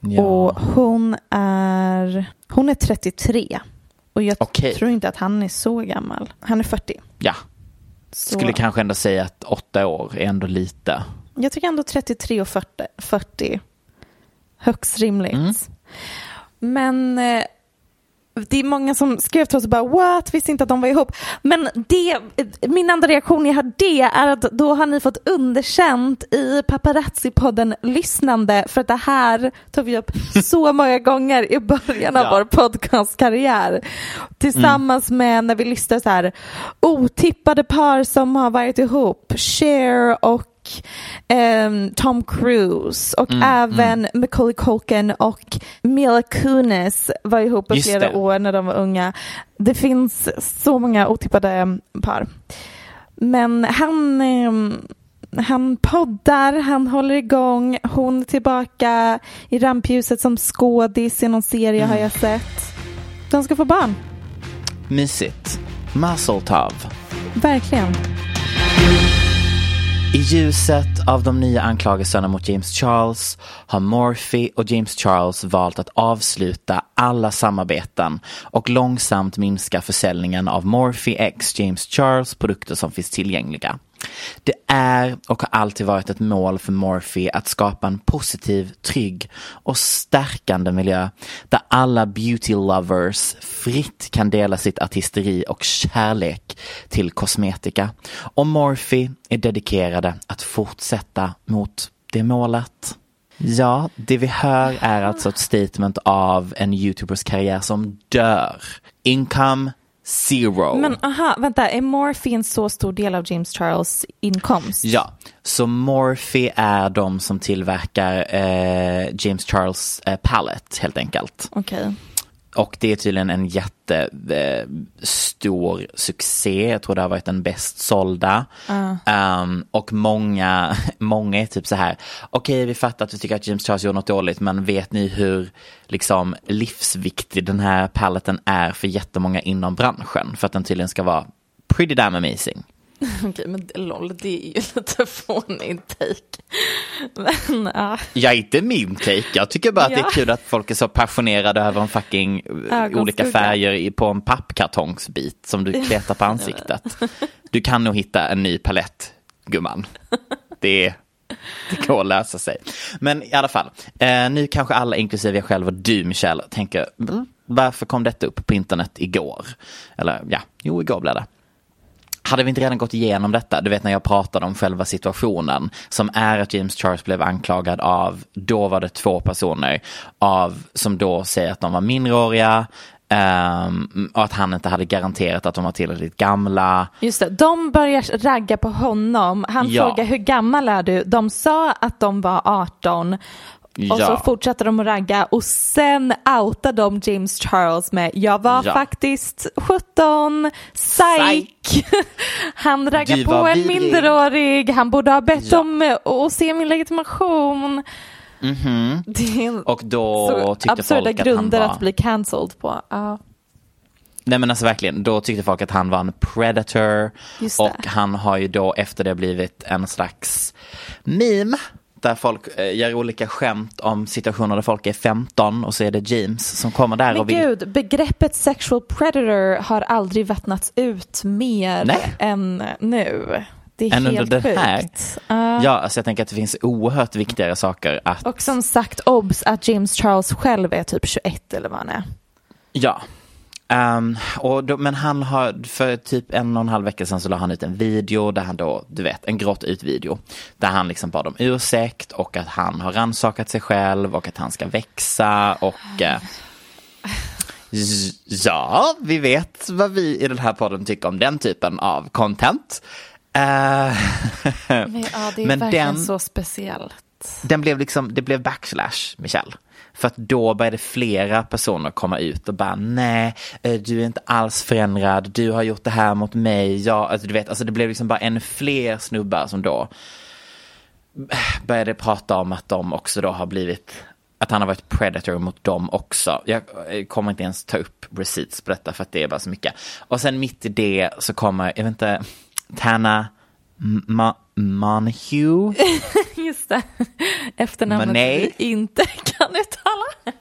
Ja. Och hon är, hon är 33. Och jag Okej. tror inte att han är så gammal. Han är 40. Ja, Så skulle kanske ändå säga att åtta år är ändå lite. Jag tycker ändå 33 och 40, 40 högst rimligt. Mm. Men eh, det är många som skrev till oss och bara what, visste inte att de var ihop. Men det, min enda reaktion jag har det är att då har ni fått underkänt i paparazzi-podden lyssnande för att det här tog vi upp så många gånger i början av Ja. vår podcastkarriär. Tillsammans med när vi listar så här otippade par som har varit ihop, Cher och ehm, Tom Cruise och Mm, även Macaulay Culkin och Mila Kunis var ihop i flera det. år när de var unga. Det finns så många otippade par. Men han, em, han poddar, han håller igång, hon är tillbaka i rampljuset som skådis i någon serie har jag sett. De ska få barn, Mysigt. Mazel tov. verkligen. I ljuset av de nya anklagelserna mot James Charles har Morphy och James Charles valt att avsluta alla samarbeten och långsamt minska försäljningen av Morphy X James Charles produkter som finns tillgängliga. Det är och har alltid varit ett mål för Morphy att skapa en positiv, trygg och stärkande miljö där alla beauty lovers fritt kan dela sitt artisteri och kärlek till kosmetika. Och Morphy är dedikerade att fortsätta mot det målet. Ja, det vi hör är alltså ett statement av en YouTubers karriär som dör. Income zero. Men aha, vänta, är Morphe en så stor del av James Charles inkomst? Ja, så Morphe är de som tillverkar eh, James Charles eh, palette helt enkelt. Okej. Och det är tydligen en jättestor eh, succé. Jag tror det har varit den bäst sålda. Um, och många, många är typ så här. Okej, vi fattar att vi tycker att James Charles gjorde något dåligt, men vet ni hur liksom livsviktig den här paletten är för jättemånga inom branschen? För att den tydligen ska vara pretty damn amazing. Okej, men lol, det är ju lite fånig take. Men ja, inte min take. Jag tycker bara att det Ja. är kul att folk är så passionerade över en fucking eh, olika färger på en pappkartongsbit som du kletar på ansiktet. Du kan nog hitta en ny palett, gumman. Det, det går att lösa sig. Men i alla fall, eh, nu kanske alla, inklusive jag själv och du Michelle, tänker "Mm, varför kom detta upp på internet igår? Eller ja, jo igår blev det. Hade vi inte redan gått igenom detta, du vet när jag pratade om själva situationen, som är att James Charles blev anklagad av, då var det två personer, av, som då säger att de var minderåriga, ehm, och att han inte hade garanterat att de var tillräckligt gamla. just det. De börjar ragga på honom. Han Ja. frågar hur gammal är du? De sa att de var 18. Och så Ja. fortsatte de att ragga och sen outade de James Charles med jag var Ja. faktiskt 17, psych. Han raggar på en minderårig, han borde ha bett Ja. om eh, att se min legitimation. Det är Och då så tyckte absurda folk att grunder han var... att bli cancelled på. Ja. Nej men alltså verkligen, då tyckte folk att han var en predator och han har ju då efter det blivit en slags meme där folk eh, gör olika skämt om situationer där folk är 15 och så är det James som kommer där Men och vill... gud, begreppet sexual predator har aldrig vattnats ut mer Nej. än nu. Det är Än helt under den här. sjukt. Ja. Ja, alltså jag tänker att det finns oerhört viktigare saker att... Och som sagt, obs att James Charles själv är typ 21 eller vad han är. Ja. Ehm, och då, men han har, för typ en och en halv vecka sedan så la han ut en video där han då, du vet, en grått ut video. Där han liksom bad om ursäkt och att han har rannsakat sig själv och att han ska växa och eh, Ja, vi vet vad vi i den här podden tycker om den typen av content. Eh, Men, ja, det är Men verkligen den- så speciellt. den blev liksom, det blev backslash, Michelle. För att då började flera personer komma ut och bara, nej, eh, du är inte alls förändrad, du har gjort det här mot mig, ja, alltså du vet, alltså det blev liksom bara ännu fler snubbar som då började prata om att de också då har blivit, att han har varit predator mot dem också. Jag eh, kommer inte ens ta upp receipts på detta för att det är bara så mycket. Och sen mitt i det så kommer, jag vet inte, Tana Ma- Monhue. Just det. Efternamnet Monet. vi inte kan uttala.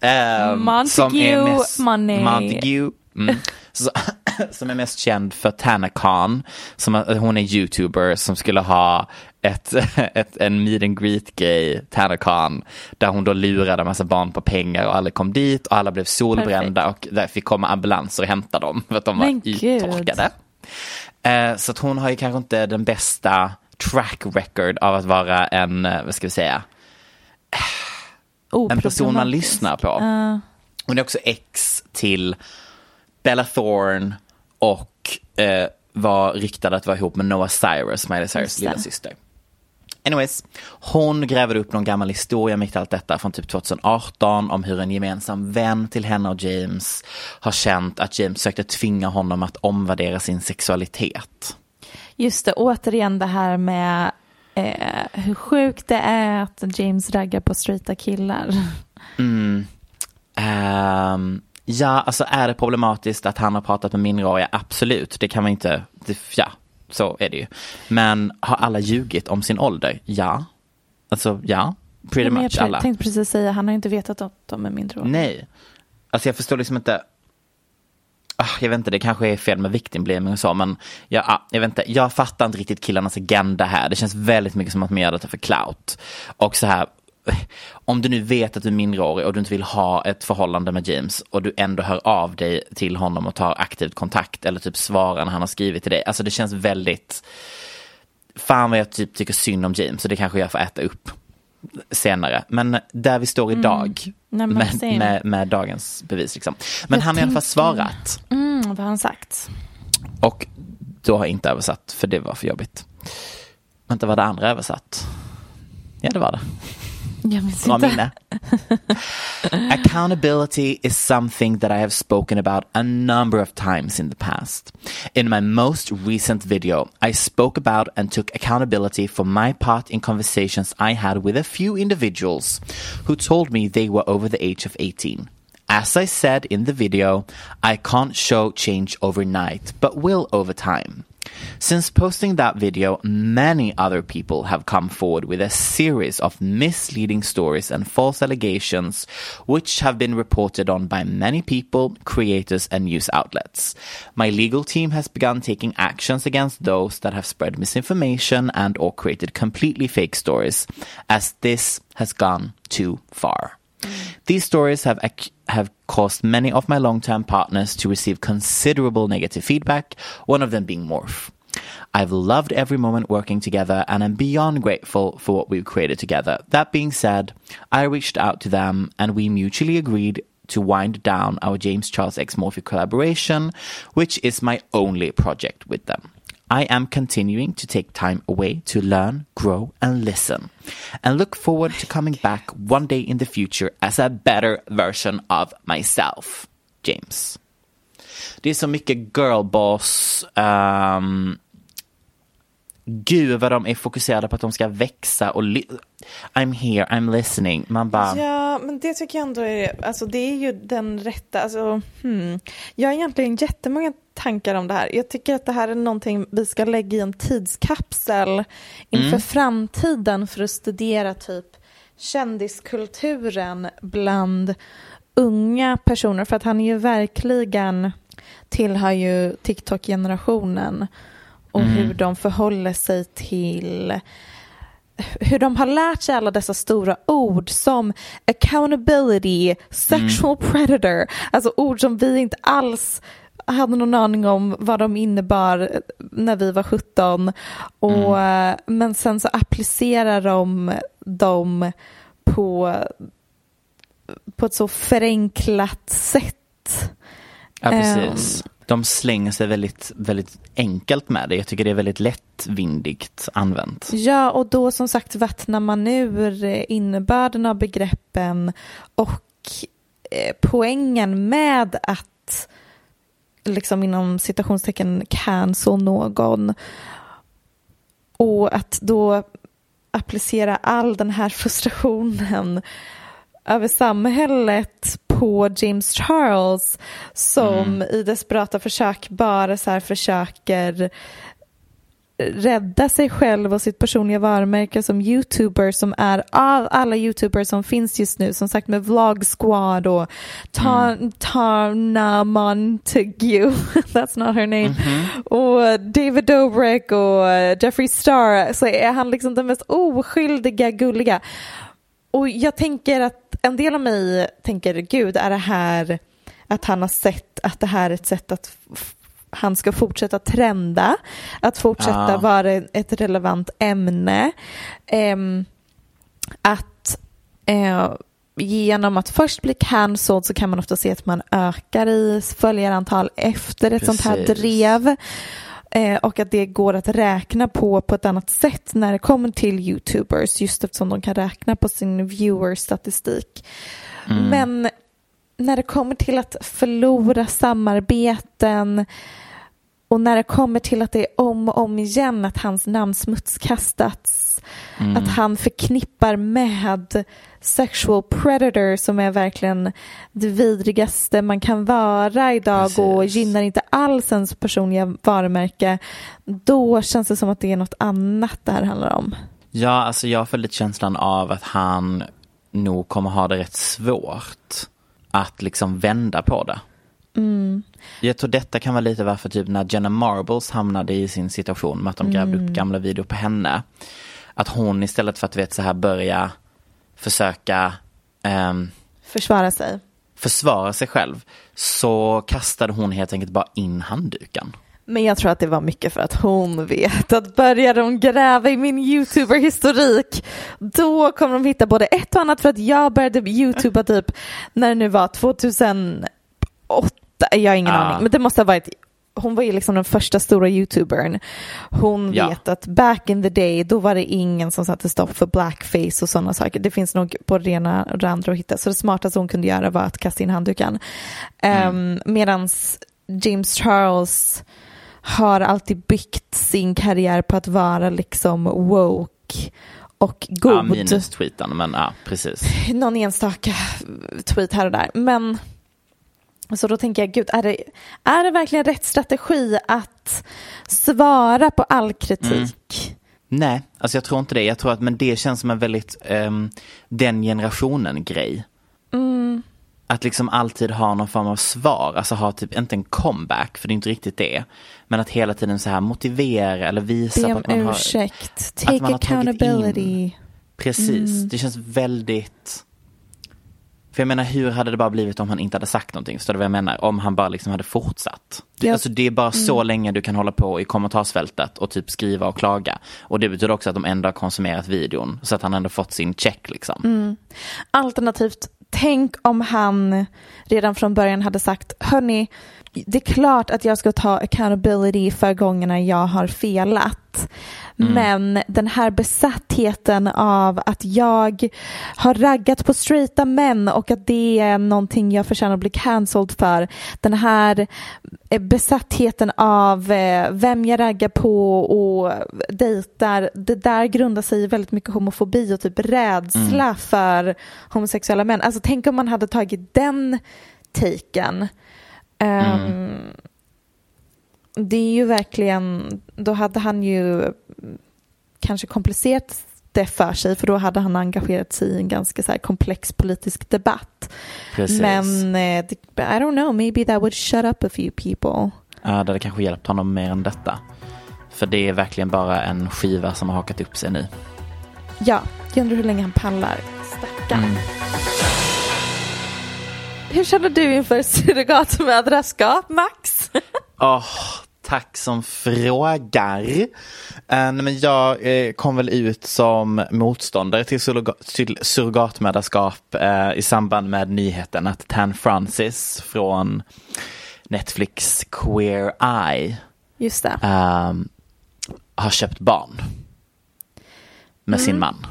Ehm, Montague mest. Montague. Mm, så, som är mest känd för Tana Khan. Som, hon är youtuber som skulle ha ett, ett, en meet and greet gay, Tana Khan. Där hon då lurade en massa barn på pengar och alla kom dit och alla blev solbrända och där fick komma ambulanser och hämta dem för att de var Men uttorkade. Eh, så att hon har ju kanske inte den bästa track record av att vara en, eh, vad ska vi säga, en person man lyssnar på. Hon är också ex till Bella Thorne och eh, var riktad att vara ihop med Noah Cyrus, Miley Cyrus Just det. lilla syster. Anyways, hon gräver upp någon gammal historia mitt i allt detta från typ 2018 om hur en gemensam vän till henne och James har känt att James sökte tvinga honom att omvärdera sin sexualitet. Just det, återigen det här med eh, hur sjukt det är att James raggar på straighta killar. Ehm, ja, alltså är det problematiskt att han har pratat med minderåriga? Absolut, det kan man inte, det, ja, så är det ju. Men har alla ljugit om sin ålder? Ja. Alltså, ja, pretty jag much alla. tänkte precis säga, han har inte vetat att de är mindre år. Nej. Alltså jag förstår liksom inte. Ah, jag vet inte, det kanske är fel med victim och så, men jag, ah, jag vet inte, jag fattar inte riktigt killarnas agenda här. Det känns väldigt mycket som att man gör detta för clout. Och så här, om du nu vet att du är minderårig och du inte vill ha ett förhållande med James och du ändå hör av dig till honom och tar aktivt kontakt eller typ svarar när han har skrivit till dig. Alltså det känns väldigt, fan vad jag typ tycker synd om James och det kanske jag får äta upp senare. Men där vi står idag Nej, men med, med, med dagens bevis liksom. Men Jag han har i alla fall svarat Mm, vad har han sagt? och då har jag inte översatt för det var för jobbigt. Vänta, var det andra översatt? Ja, det var det. Bra inte. Accountability is something that I have spoken about a number of times in the past. In my most recent video, I spoke about and took accountability for my part in conversations I had with a few individuals who told me they were over the age of 18. As I said in the video, I can't show change overnight, but will over time. Since posting that video, many other people have come forward with a series of misleading stories and false allegations, which have been reported on by many people, creators, and news outlets. My legal team has begun taking actions against those that have spread misinformation and or created completely fake stories, as this has gone too far. These stories have ac- have caused many of my long-term partners to receive considerable negative feedback, one of them being Morph. I've loved every moment working together and am beyond grateful for what we've created together. That being said, I reached out to them and we mutually agreed to wind down our James Charles X Morphy collaboration, which is my only project with them. I am continuing to take time away to learn, grow, and listen, and look forward to coming back one day in the future as a better version of myself. James. Det är så mycket girlboss, um, gud vad de är fokuserade på att de ska växa och I'm here, I'm listening. Man bara... Ja, men det tycker jag ändå är, alltså det är ju den rätta, alltså hmm. Jag har egentligen jättemånga tankar om det här. Jag tycker att det här är någonting vi ska lägga i en tidskapsel inför mm. framtiden för att studera typ kändiskulturen bland unga personer för att han är ju verkligen tillhör ju TikTok-generationen och mm. hur de förhåller sig till hur de har lärt sig alla dessa stora ord som accountability, sexual mm. predator, alltså ord som vi inte alls hade någon aning om vad de innebar när vi var 17. Och, mm. Men sen så applicerar de dem på, på ett så förenklat sätt. Ja, precis. Um, de slänger sig väldigt, väldigt enkelt med det. Jag tycker det är väldigt lättvindigt använt. Ja, och då som sagt vattnar man ur eh, innebörden av begreppen och eh, poängen med att liksom inom citationstecken cancel någon och att då applicera all den här frustrationen över samhället på James Charles som mm. i desperata försök bara så här försöker rädda sig själv och sitt personliga varumärke som youtuber som är av alla youtubers som finns just nu som sagt med Vlog Squad och Ta mm. Tana Montague, that's not her name, mm -hmm. och David Dobrik och Jeffree Star så är han liksom den mest oskyldiga, gulliga. Och jag tänker att en del av mig tänker, gud, är det här att han har sett att det här är ett sätt att han ska fortsätta trenda, att fortsätta ja. vara ett relevant ämne. Eh, att eh, genom att först bli cancelled så kan man ofta se att man ökar i följarantal efter ett Precis. sånt här drev. Eh, och att det går att räkna på på ett annat sätt när det kommer till YouTubers just eftersom de kan räkna på sin viewer-statistik. Mm. Men när det kommer till att förlora samarbeten och när det kommer till att det är om och om igen att hans namn smutskastats, mm. att han förknippar med sexual predator som är verkligen det vidrigaste man kan vara idag Precis. och gynnar inte alls ens personliga varumärke, då känns det som att det är något annat det här handlar om. Ja, alltså jag får lite känslan av att han nog kommer ha det rätt svårt att liksom vända på det. Mm. Jag tror detta kan vara lite varför typ när Jenna Marbles hamnade i sin situation med att de grävde mm. upp gamla videor på henne. Att hon istället för att vet så här börja försöka um, försvara sig. Försvara sig själv. Så kastade hon helt enkelt bara in handduken. Men jag tror att det var mycket för att hon vet att börjar de gräva i min YouTuber-historik då kommer de hitta både ett och annat för att jag började YouTuba typ när det nu var 2008 jag har ingen ah. aning, men det måste ha varit hon var ju liksom den första stora youtubern. Hon ja. vet att back in the day då var det ingen som satte stopp för blackface och sådana saker. Det finns nog både det ena och det andra att hitta. Så det smartaste hon kunde göra var att kasta in handduken. Mm. Um, medans James Charles har alltid byggt sin karriär på att vara liksom woke och god. Ja, minus tweeten, men ja, precis. Någon enstaka tweet här och där. Men så då tänker jag, gud, är det, är det verkligen rätt strategi att svara på all kritik? Mm. Nej, alltså jag tror inte det. Jag tror att men det känns som en väldigt um, den generationen grej. Mm. Att liksom alltid ha någon form av svar, alltså ha typ, inte en comeback, för det är inte riktigt det. Men att hela tiden så här motivera eller visa på att man ursäkt. har... Take accountability. Precis, mm. det känns väldigt för jag menar hur hade det bara blivit om han inte hade sagt någonting? Förstår du vad jag menar? Om han bara liksom hade fortsatt. Ja. Alltså det är bara mm. så länge du kan hålla på i kommentarsfältet och typ skriva och klaga. Och det betyder också att de ändå har konsumerat videon så att han ändå fått sin check liksom. Mm. Alternativt, tänk om han redan från början hade sagt, hörni, det är klart att jag ska ta accountability för gångerna jag har felat. Besatt. Men den här besattheten av att jag har raggat på straighta män och att det är någonting jag förtjänar att bli cancelled för. Den här eh, besattheten av eh, vem jag raggar på och dejtar. Det där grundar sig i väldigt mycket homofobi och typ rädsla för homosexuella män. Alltså tänk om man hade tagit den taken. Ehm, det är ju verkligen, då hade han ju kanske komplicerat det för sig för då hade han engagerat sig i en ganska så komplex politisk debatt. Precis. Men eh, I don't know, maybe that would shut up a few people. Ja, det hade kanske hjälpt honom mer än detta. För det är verkligen bara en skiva som har hakat upp sig nu. Ja, jag undrar hur länge han pallar. Stackarn. Mm. Hur känner du inför surrogatmödraskap, Max? Åh, tack som frågar. Eh, men jag eh, kom väl ut som motståndare till, surroga- till surrogatmödraskap eh, i samband med nyheten att Tan Francis från Netflix Queer Eye Just det. ehm, har köpt barn med sin man.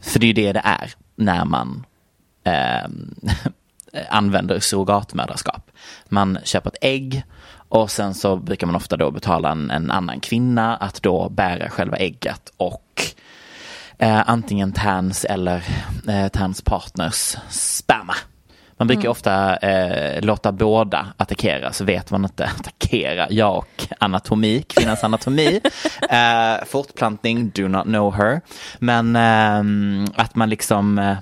För det är ju det det är när man ehm, använder surrogatmödraskap. Man köper ett ägg och sen så brukar man ofta då betala en, en annan kvinna att då bära själva ägget och eh, antingen Tans eller eh, Tans partners sperma. Man brukar ofta eh, låta båda attackera så vet man inte attackera. Jag och anatomi, kvinnans anatomi. eh, fortplantning, do not know her. Men ehm, att man liksom, eh,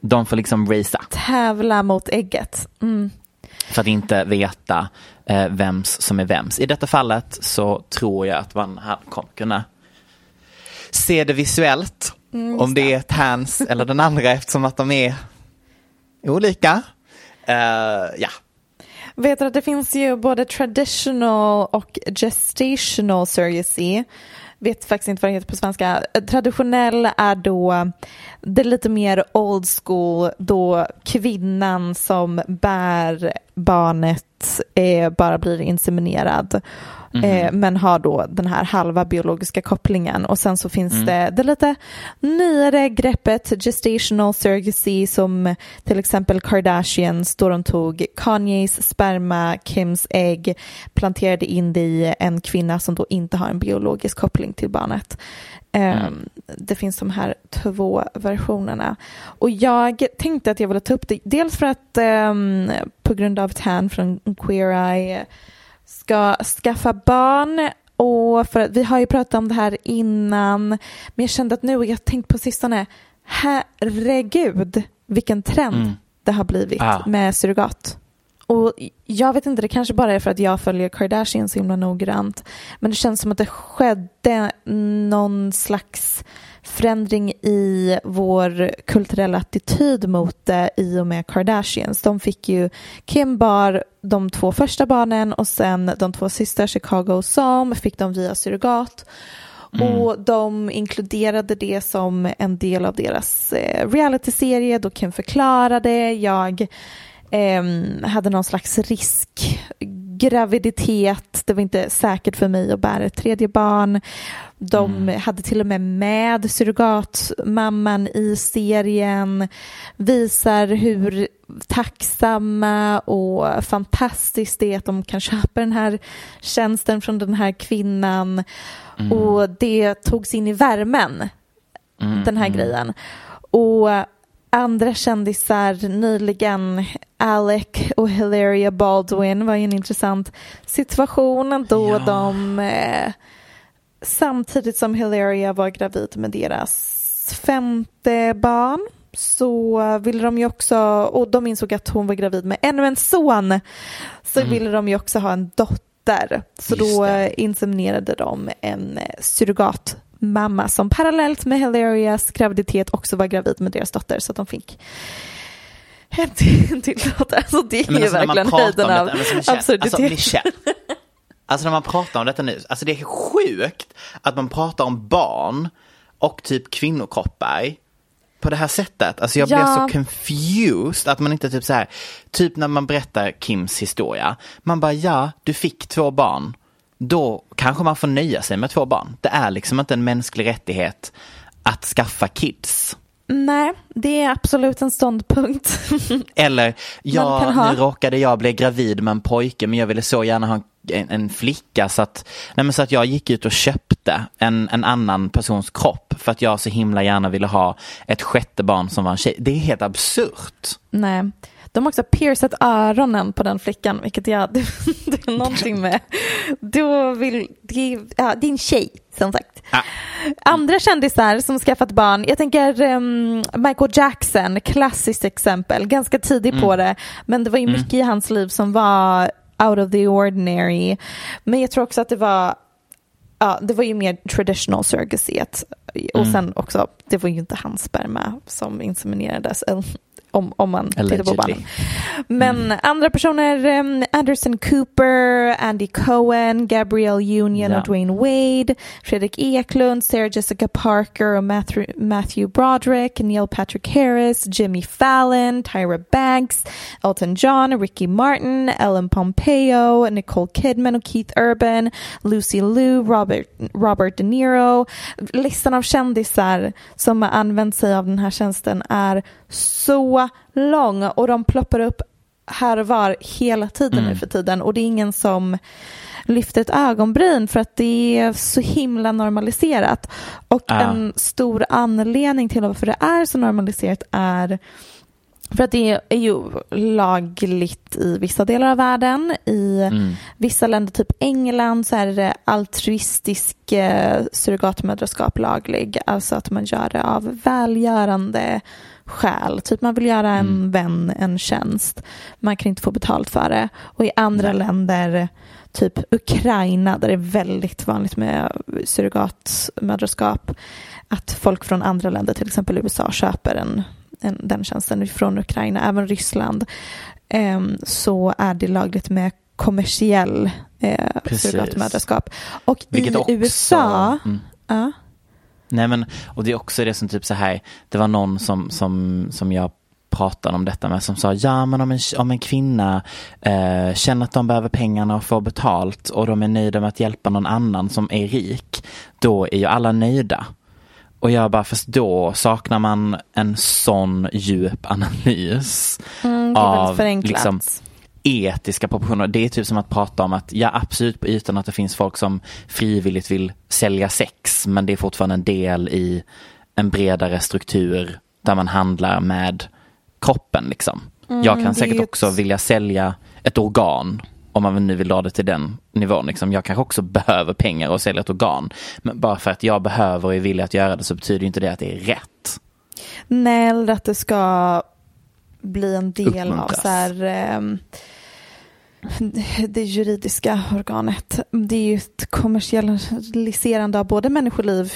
de får liksom racea Tävla mot ägget. Mm. för att inte veta eh, vems som är vems. I detta fallet så tror jag att man kommer kunna se det visuellt. om det är Tans eller den andra eftersom att de är olika. Eh, ja, Vet du att det finns ju både traditional och gestational surrogacy. Vet faktiskt inte vad det heter på svenska. Traditionell är då det lite mer old school då kvinnan som bär barnet eh, bara blir inseminerad. Eh, men har då den här halva biologiska kopplingen och sen så finns det det lite nyare greppet gestational surrogacy som till exempel Kardashians då de tog Kanyes sperma, Kims ägg, planterade in det i en kvinna som då inte har en biologisk koppling till barnet. Eh, Det finns de här två versionerna. Och jag tänkte att jag ville ta upp det, dels för att ehm, på grund av Tan från Queer Eye ska skaffa barn och för att vi har ju pratat om det här innan men jag kände att nu och jag har tänkt på sistone herregud vilken trend det har blivit Ah. med surrogat. Och jag vet inte, det kanske bara är för att jag följer Kardashian så himla noggrant. Men det känns som att det skedde någon slags förändring i vår kulturella attityd mot det i och med Kardashians. De fick ju Kim bar de två första barnen och sen de två sista Chicago som fick de via surrogat. Och de inkluderade det som en del av deras eh, realityserie då Kim förklarade. Jag ehm, hade någon slags risk graviditet. Det var inte säkert för mig att bära ett tredje barn. De hade till och med med surrogatmamman i serien. Visar hur tacksamma och fantastiskt det är att de kan köpa den här tjänsten från den här kvinnan. Och det togs in i värmen, den här grejen. Och andra kändisar nyligen, Alec och Hilaria Baldwin var ju en intressant situation då Ja. de eh, samtidigt som Hilaria var gravid med deras femte barn så ville de ju också, och de insåg att hon var gravid med ännu en son, så ville de ju också ha en dotter. Så Just då det. inseminerade de en eh, surrogatmamma som parallellt med Hilarias graviditet också var gravid med deras dotter så att de fick en till, en till dotter. Alltså det är Men ju alltså verkligen höjden av absurditet. Alltså, alltså när man pratar om detta nu, alltså det är sjukt att man pratar om barn och typ kvinnokroppar på det här sättet. Alltså jag Ja. blir så confused att man inte typ så här, typ när man berättar Kims historia, man bara ja, du fick två barn. Då kanske man får nöja sig med två barn. Det är liksom inte en mänsklig rättighet att skaffa kids. Nej, det är absolut en ståndpunkt. Eller, ja, ha- nu råkade jag bli gravid med en pojke men jag ville så gärna ha en, en flicka så att, nej så att jag gick ut och köpte en, en annan persons kropp för att jag så himla gärna ville ha ett sjätte barn som var en tjej. Det är helt absurt. Nej. De har också piercat öronen på den flickan, vilket jag, det, det är någonting med. Då vill, det, ja, det är en tjej, som sagt. Ah. Andra kändisar som skaffat barn, jag tänker um, Michael Jackson, klassiskt exempel, ganska tidig på det, men det var ju mycket i hans liv som var out of the ordinary. Men jag tror också att det var Ja, det var ju mer traditional surrogacy. Och sen också, det var ju inte hans sperma som inseminerades. Om, om man tittar på Allegedly. barnen. Men andra personer, um, Anderson Cooper, Andy Cohen, Gabrielle Union Ja. och Dwayne Wade, Fredrik Eklund, Sarah Jessica Parker och Matthew, Matthew Broderick, Neil Patrick Harris, Jimmy Fallon, Tyra Banks, Elton John, Ricky Martin, Ellen Pompeo, Nicole Kidman och Keith Urban, Lucy Liu, Robert, Robert De Niro. Listan av kändisar som har använt sig av den här tjänsten är så lång och de ploppar upp här och var hela tiden nu för tiden och det är ingen som lyfter ett ögonbryn för att det är så himla normaliserat. Och Ja. en stor anledning till varför det är så normaliserat är för att det är ju lagligt i vissa delar av världen. I Mm. vissa länder, typ England, så är det altruistisk eh, surrogatmödraskap laglig. Alltså att man gör det av välgörande skäl. Typ man vill göra en Mm. vän en tjänst. Man kan inte få betalt för det. Och i andra länder, typ Ukraina, där det är väldigt vanligt med surrogatmödraskap, att folk från andra länder, till exempel USA, köper en, en, den tjänsten från Ukraina, även Ryssland, ehm, så är det lagligt med kommersiell eh, surrogatmödraskap. Och Vilket i också, USA, Mm. ja, Nej men, och det är också det som typ så här, det var någon som, som, som jag pratade om detta med som sa, ja men om en, om en kvinna eh, känner att de behöver pengarna och får betalt och de är nöjda med att hjälpa någon annan som är rik, då är ju alla nöjda. Och jag bara, fast då saknar man en sån djup analys mm, av liksom, etiska proportioner. Det är typ som att prata om att, ja absolut på ytan att det finns folk som frivilligt vill sälja sex, men det är fortfarande en del i en bredare struktur där man handlar med kroppen liksom. jag kan Mm, säkert också ett- vilja sälja ett organ om man nu vill dra det till den nivån. Liksom. Jag kanske också behöver pengar och sälja ett organ. Men bara för att jag behöver och är villig att göra det så betyder inte det att det är rätt. Nej, eller att det ska bli en del av Uppmuntras. så här, ehm, det juridiska organet. Det är ju ett kommersialiserande av både människoliv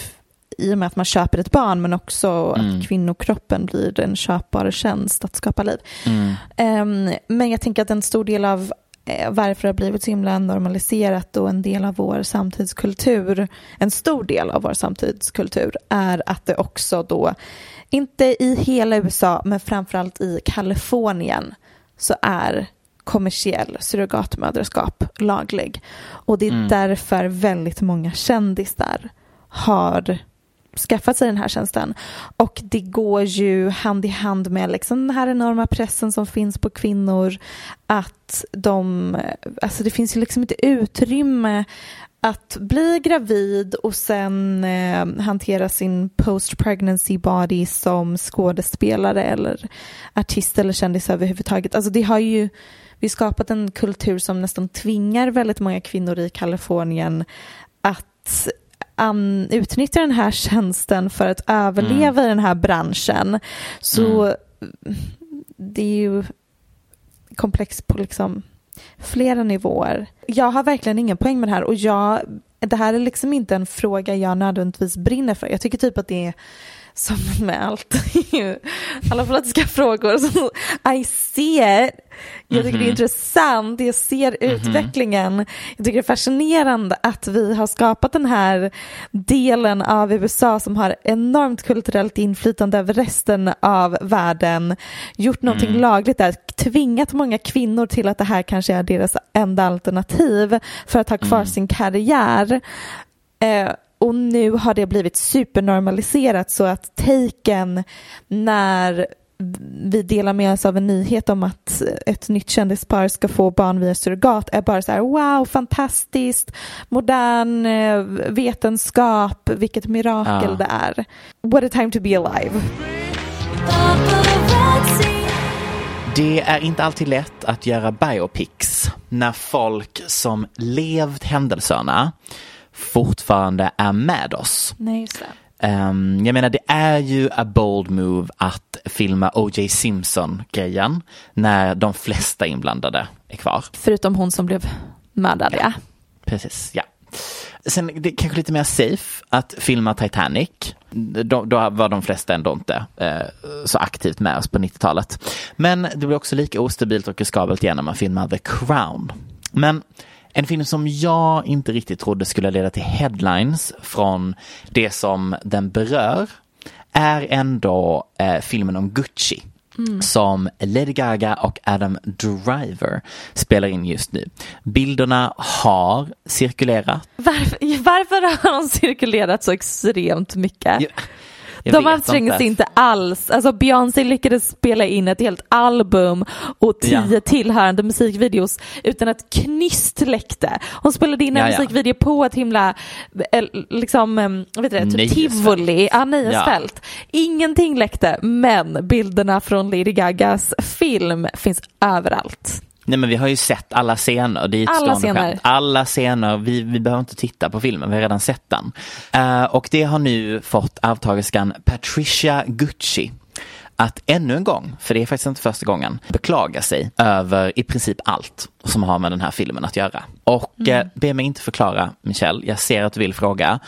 i och med att man köper ett barn men också Mm. att kvinnokroppen blir en köpbar tjänst att skapa liv. Mm. Ehm, men jag tänker att en stor del av eh, varför det har blivit så himla normaliserat och en del av vår samtidskultur, en stor del av vår samtidskultur är att det också då, inte i hela USA men framförallt i Kalifornien så är kommersiell surrogatmödraskap laglig. Och det är därför väldigt många kändisar har skaffat sig den här tjänsten. Och det går ju hand i hand med liksom den här enorma pressen som finns på kvinnor att de, alltså det finns ju liksom inte utrymme att bli gravid och sen eh, hantera sin post pregnancy body som skådespelare eller artist eller kändis överhuvudtaget. Alltså det har ju vi har skapat en kultur som nästan tvingar väldigt många kvinnor i Kalifornien att an, utnyttja den här tjänsten för att överleva i den här branschen. Så det är ju komplext på liksom flera nivåer. Jag har verkligen ingen poäng med det här och jag, det här är liksom inte en fråga jag nödvändigtvis brinner för. Jag tycker typ att det är som med allt, alla politiska frågor. Så I see it. Jag tycker det är intressant, jag ser utvecklingen. Jag tycker det är fascinerande att vi har skapat den här delen av USA som har enormt kulturellt inflytande över resten av världen, gjort någonting lagligt där, tvingat många kvinnor till att det här kanske är deras enda alternativ för att ha kvar sin karriär. Eh, och nu har det blivit supernormaliserat så att taken när vi delar med oss av en nyhet om att ett nytt kändispar ska få barn via surrogat är bara så här wow, fantastiskt, modern eh, vetenskap, vilket mirakel Ja. det är. What a time to be alive. Det är inte alltid lätt att göra biopics när folk som levt händelserna fortfarande är med oss. Nej. Ehm, jag menar det är ju a bold move att filma O.J. Simpson-grejen när de flesta inblandade är kvar. Förutom hon som blev mördad, ja. Precis, ja. Sen det är kanske lite mer safe att filma Titanic. Då, då var de flesta ändå inte eh, så aktivt med oss på 90-talet. Men det blir också lika ostabilt och riskabelt igen när man filmar The Crown. Men en film som jag inte riktigt trodde skulle leda till headlines från det som den berör är ändå eh, filmen om Gucci. Som Lady Gaga och Adam Driver spelar in just nu. Bilderna har cirkulerat. Varför, varför har de cirkulerat så extremt mycket? Jag de vet anstränger sig inte. alls. Alltså Beyoncé lyckades spela in ett helt album och tio Ja. tillhörande musikvideos utan att knyst läckte. Hon spelade in en Ja, ja. musikvideo på ett himla, eh, liksom, vad heter det, typ tivoli, ja, nöjesfält. Ingenting läckte, men bilderna från Lady Gagas film finns överallt. Nej men vi har ju sett alla scener, det är ett Alla scener. skämt. Alla scener, vi, vi behöver inte titta på filmen, vi har redan sett den. Eh, och det har nu fått arvtagerskan Patricia Gucci att ännu en gång, för det är faktiskt inte första gången, beklaga sig över i princip allt som har med den här filmen att göra. Och Mm. eh, be mig inte förklara, Michelle, jag ser att du vill fråga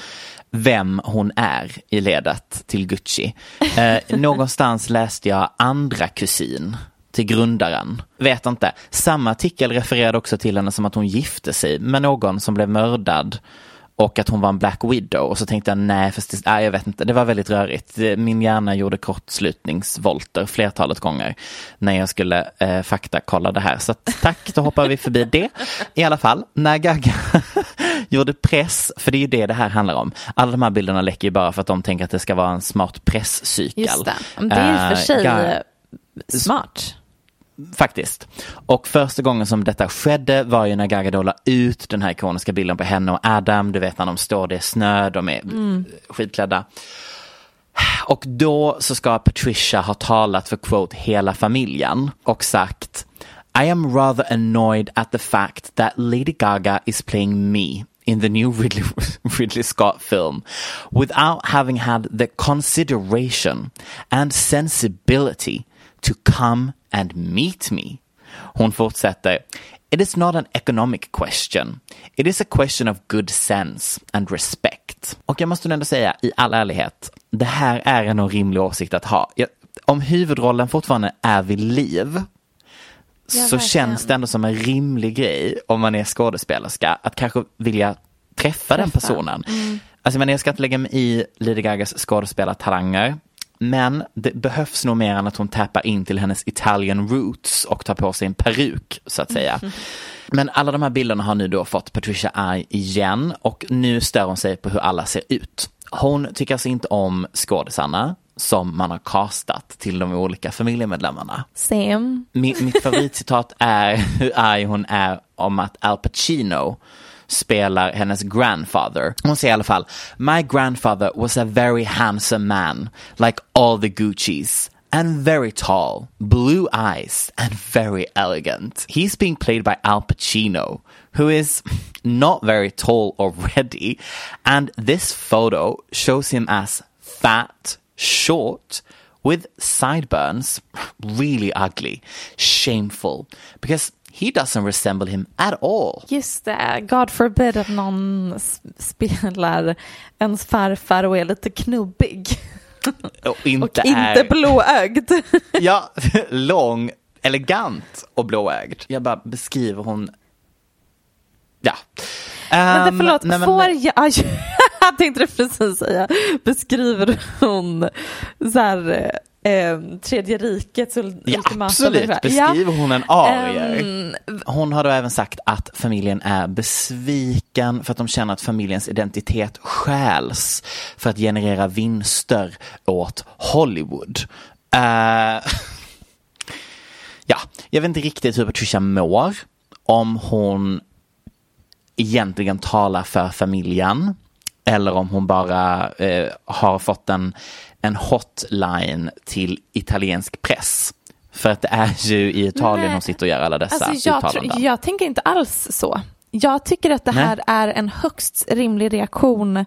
vem hon är i ledet till Gucci. Eh, någonstans läste jag andra kusin till grundaren. Vet inte. Samma artikel refererade också till henne som att hon gifte sig med någon som blev mördad och att hon var en Black Widow och så tänkte jag nej, fast det, nej jag vet inte, det var väldigt rörigt. Min hjärna gjorde kortslutningsvolter flertalet gånger när jag skulle eh, faktakolla det här. Så att, tack, då hoppar vi förbi det. I alla fall, när Gaga gjorde press, för det är ju det det här handlar om. Alla de här bilderna läcker ju bara för att de tänker att det ska vara en smart presscykel. Just det. Det är i och för Eh, sig smart. Faktiskt. Och första gången som detta skedde var ju när Gaga då la ut den här ikoniska bilden på henne och Adam. Du vet när de står, det är snö, de är skitklädda. Och då så ska Patricia ha talat för quote hela familjen och sagt I am rather annoyed at the fact that Lady Gaga is playing me in the new Ridley, Ridley Scott film without having had the consideration and sensibility to come and meet me. Hon fortsätter. It is not an economic question. It is a question of good sense and respect. Och jag måste ändå säga i all ärlighet, det här är en rimlig åsikt att ha. Jag, om huvudrollen fortfarande är vid liv så känns det ändå som en rimlig grej om man är skådespelerska att kanske vilja träffa, den personen. Alltså men jag ska inte lägga mig i Lady Gagas skådespelartalanger. Men det behövs nog mer än att hon tappar in till hennes Italian roots och tar på sig en peruk så att säga. Men alla de här bilderna har nu då fått Patricia arg igen och nu stör hon sig på hur alla ser ut. Hon tycker alltså inte om skådisarna som man har castat till de olika familjemedlemmarna. Mitt, mitt favoritcitat är hur arg hon är om att Al Pacino spelar hennes grandfather. Hon säger i alla fall, My grandfather was a very handsome man, like all the Guccis. And very tall, blue eyes, and very elegant. He's being played by Al Pacino, who is not very tall already. And this photo shows him as fat, short, with sideburns, really ugly, shameful, because he doesn't resemble him at all. Just det, God forbid att någon spelar ens farfar och är lite knubbig. Och inte, Och inte är... blåögd. Ja, lång, elegant och blåögd. Jag bara beskriver hon... Ja. Men Ehm, förlåt, nej, men- får jag... Jag tänkte precis säga, beskriver hon så här, eh, tredje rikets Ja, absolut. människa? Beskriver hon en arier? Ehm, Hon har då även sagt att familjen är besviken för att de känner att familjens identitet stjäls för att generera vinster åt Hollywood. Eh, ja, jag vet inte riktigt hur Patricia mår. Om hon egentligen talar för familjen eller om hon bara eh, har fått en, en hotline till italiensk press. För att det är ju i Italien Nej. hon sitter och gör alla dessa Alltså jag, uttalanden. jag tänker inte alls så. Jag tycker att det Nej. här är en högst rimlig reaktion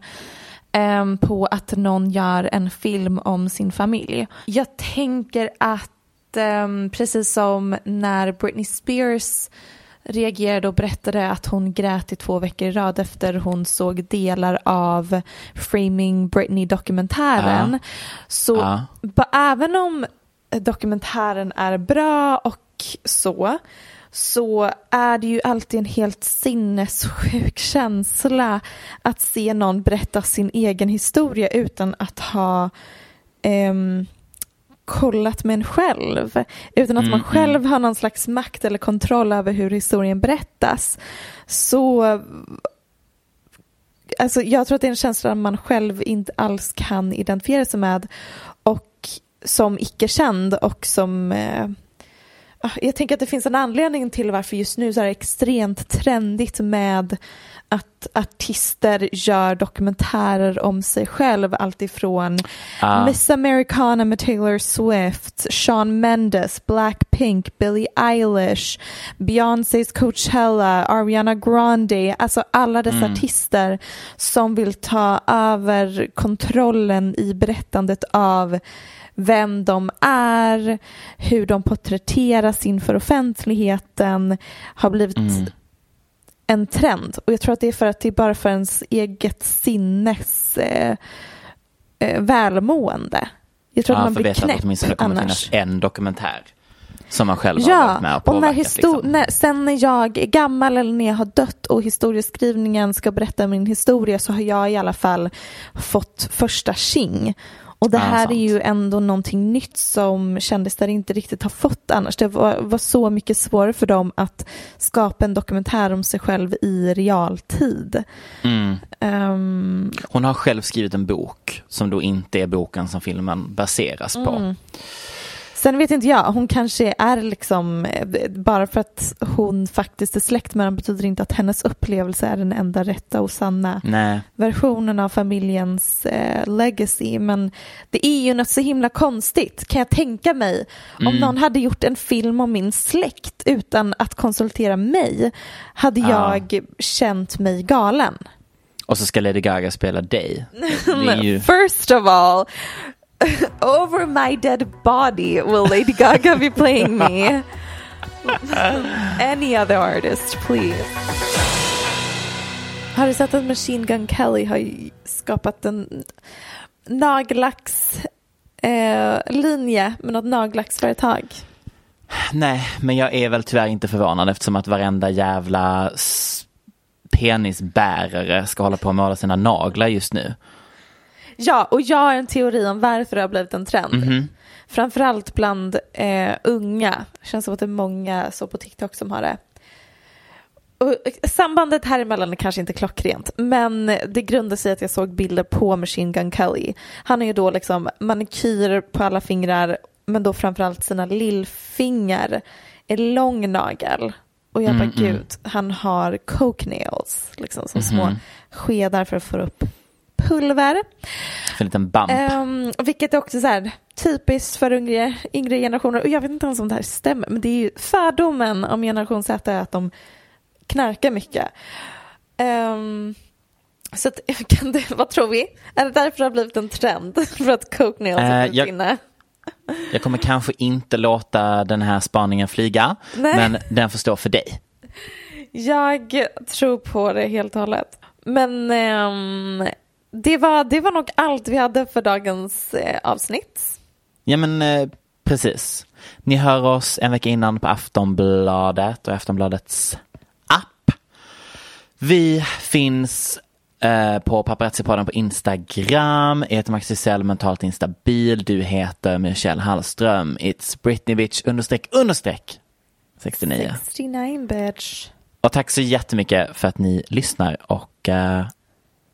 ehm, på att någon gör en film om sin familj. Jag tänker att ehm, precis som när Britney Spears reagerade och berättade att hon grät i två veckor i rad efter hon såg delar av Framing Britney-dokumentären. Så Ja. ba- även om dokumentären är bra och så, så är det ju alltid en helt sinnessjuk känsla att se någon berätta sin egen historia utan att ha ehm, kollat med en själv. Utan att man själv har någon slags makt eller kontroll över hur historien berättas. Så alltså, jag tror att det är en känsla man själv inte alls kan identifiera sig med. Och som icke-känd och som eh, ah, jag tänker att det finns en anledning till varför just nu så är det extremt trendigt med att artister gör dokumentärer om sig själv alltifrån Ja. Miss Americana med Taylor Swift, Shawn Mendes, Blackpink, Billie Eilish, Beyoncés Coachella, Ariana Grande, alltså alla dessa artister som vill ta över kontrollen i berättandet av vem de är, hur de porträtteras inför offentligheten har blivit en trend. Och jag tror att det är för att det är bara för ens eget sinnes eh, eh, välmående. Jag tror Ja, att man blir att knäpp åtminstone kommer annars. finnas en dokumentär som man själv har Ja, varit med och och när påverkat. liksom. när, sen när jag är gammal eller när jag har dött och historieskrivningen ska berätta min historia så har jag i alla fall fått första tjing. Och det Ja, här sant. är ju ändå någonting nytt som kändisar inte riktigt har fått annars. Det var, var så mycket svårare för dem att skapa en dokumentär om sig själv i realtid. Mm. Ehm, Hon har själv skrivit en bok som då inte är boken som filmen baseras på. Mm. Sen vet inte jag, hon kanske är liksom, eh, bara för att hon faktiskt är släkt med dem betyder inte att hennes upplevelse är den enda rätta och sanna Nej, versionen av familjens eh, legacy. Men det är ju något så himla konstigt kan jag tänka mig. Om någon hade gjort en film om min släkt utan att konsultera mig hade Ja. jag känt mig galen. och så ska Lady Gaga spela dig. Ju... First of all, over my dead body will Lady Gaga be playing me. Any other artist, please. Har du sett att Machine Gun Kelly har skapat en nagellackslinje eh, med något nagellacksföretag? Nej, men jag är väl tyvärr inte förvånad eftersom att varenda jävla penisbärare ska hålla på och måla sina naglar just nu. Ja, och jag har en teori om varför det har blivit en trend. Framförallt bland eh, unga. Det känns som att det är många så på TikTok som har det. Och eh, sambandet här emellan är kanske inte klockrent, men det grundar sig i att jag såg bilder på Machine Gun Kelly. Han har ju då liksom manikyr på alla fingrar, men då framförallt sina lillfingrar är lång nagel. Och jag bara, gud, han har coke nails, liksom som små skedar för att få upp pulver. En liten bump. Um, vilket är också så här, typiskt för yngre, yngre generationer. Och jag vet inte ens om det här stämmer, men det är ju fördomen om generation Z är att de knarkar mycket. Ehm, så att, kan det, vad tror vi? Är det därför det har blivit en trend? för att coke nails Eh, är jag- inne? Jag kommer kanske inte låta den här spaningen flyga, Nej. men den får stå för dig. Jag tror på det helt och hållet. Men ehm, det var, det var nog allt vi hade för dagens eh, avsnitt. Ja men eh, precis. Ni hör oss en vecka innan på Aftonbladet och Aftonbladets app. Vi finns eh, på Paparazzi-podden på Instagram. Jag heter Max Gisell, mentalt instabil. Du heter Michelle Hallström. It's Britney Bitch understreck understreck 69. 69 bitch. Och tack så jättemycket för att ni lyssnar och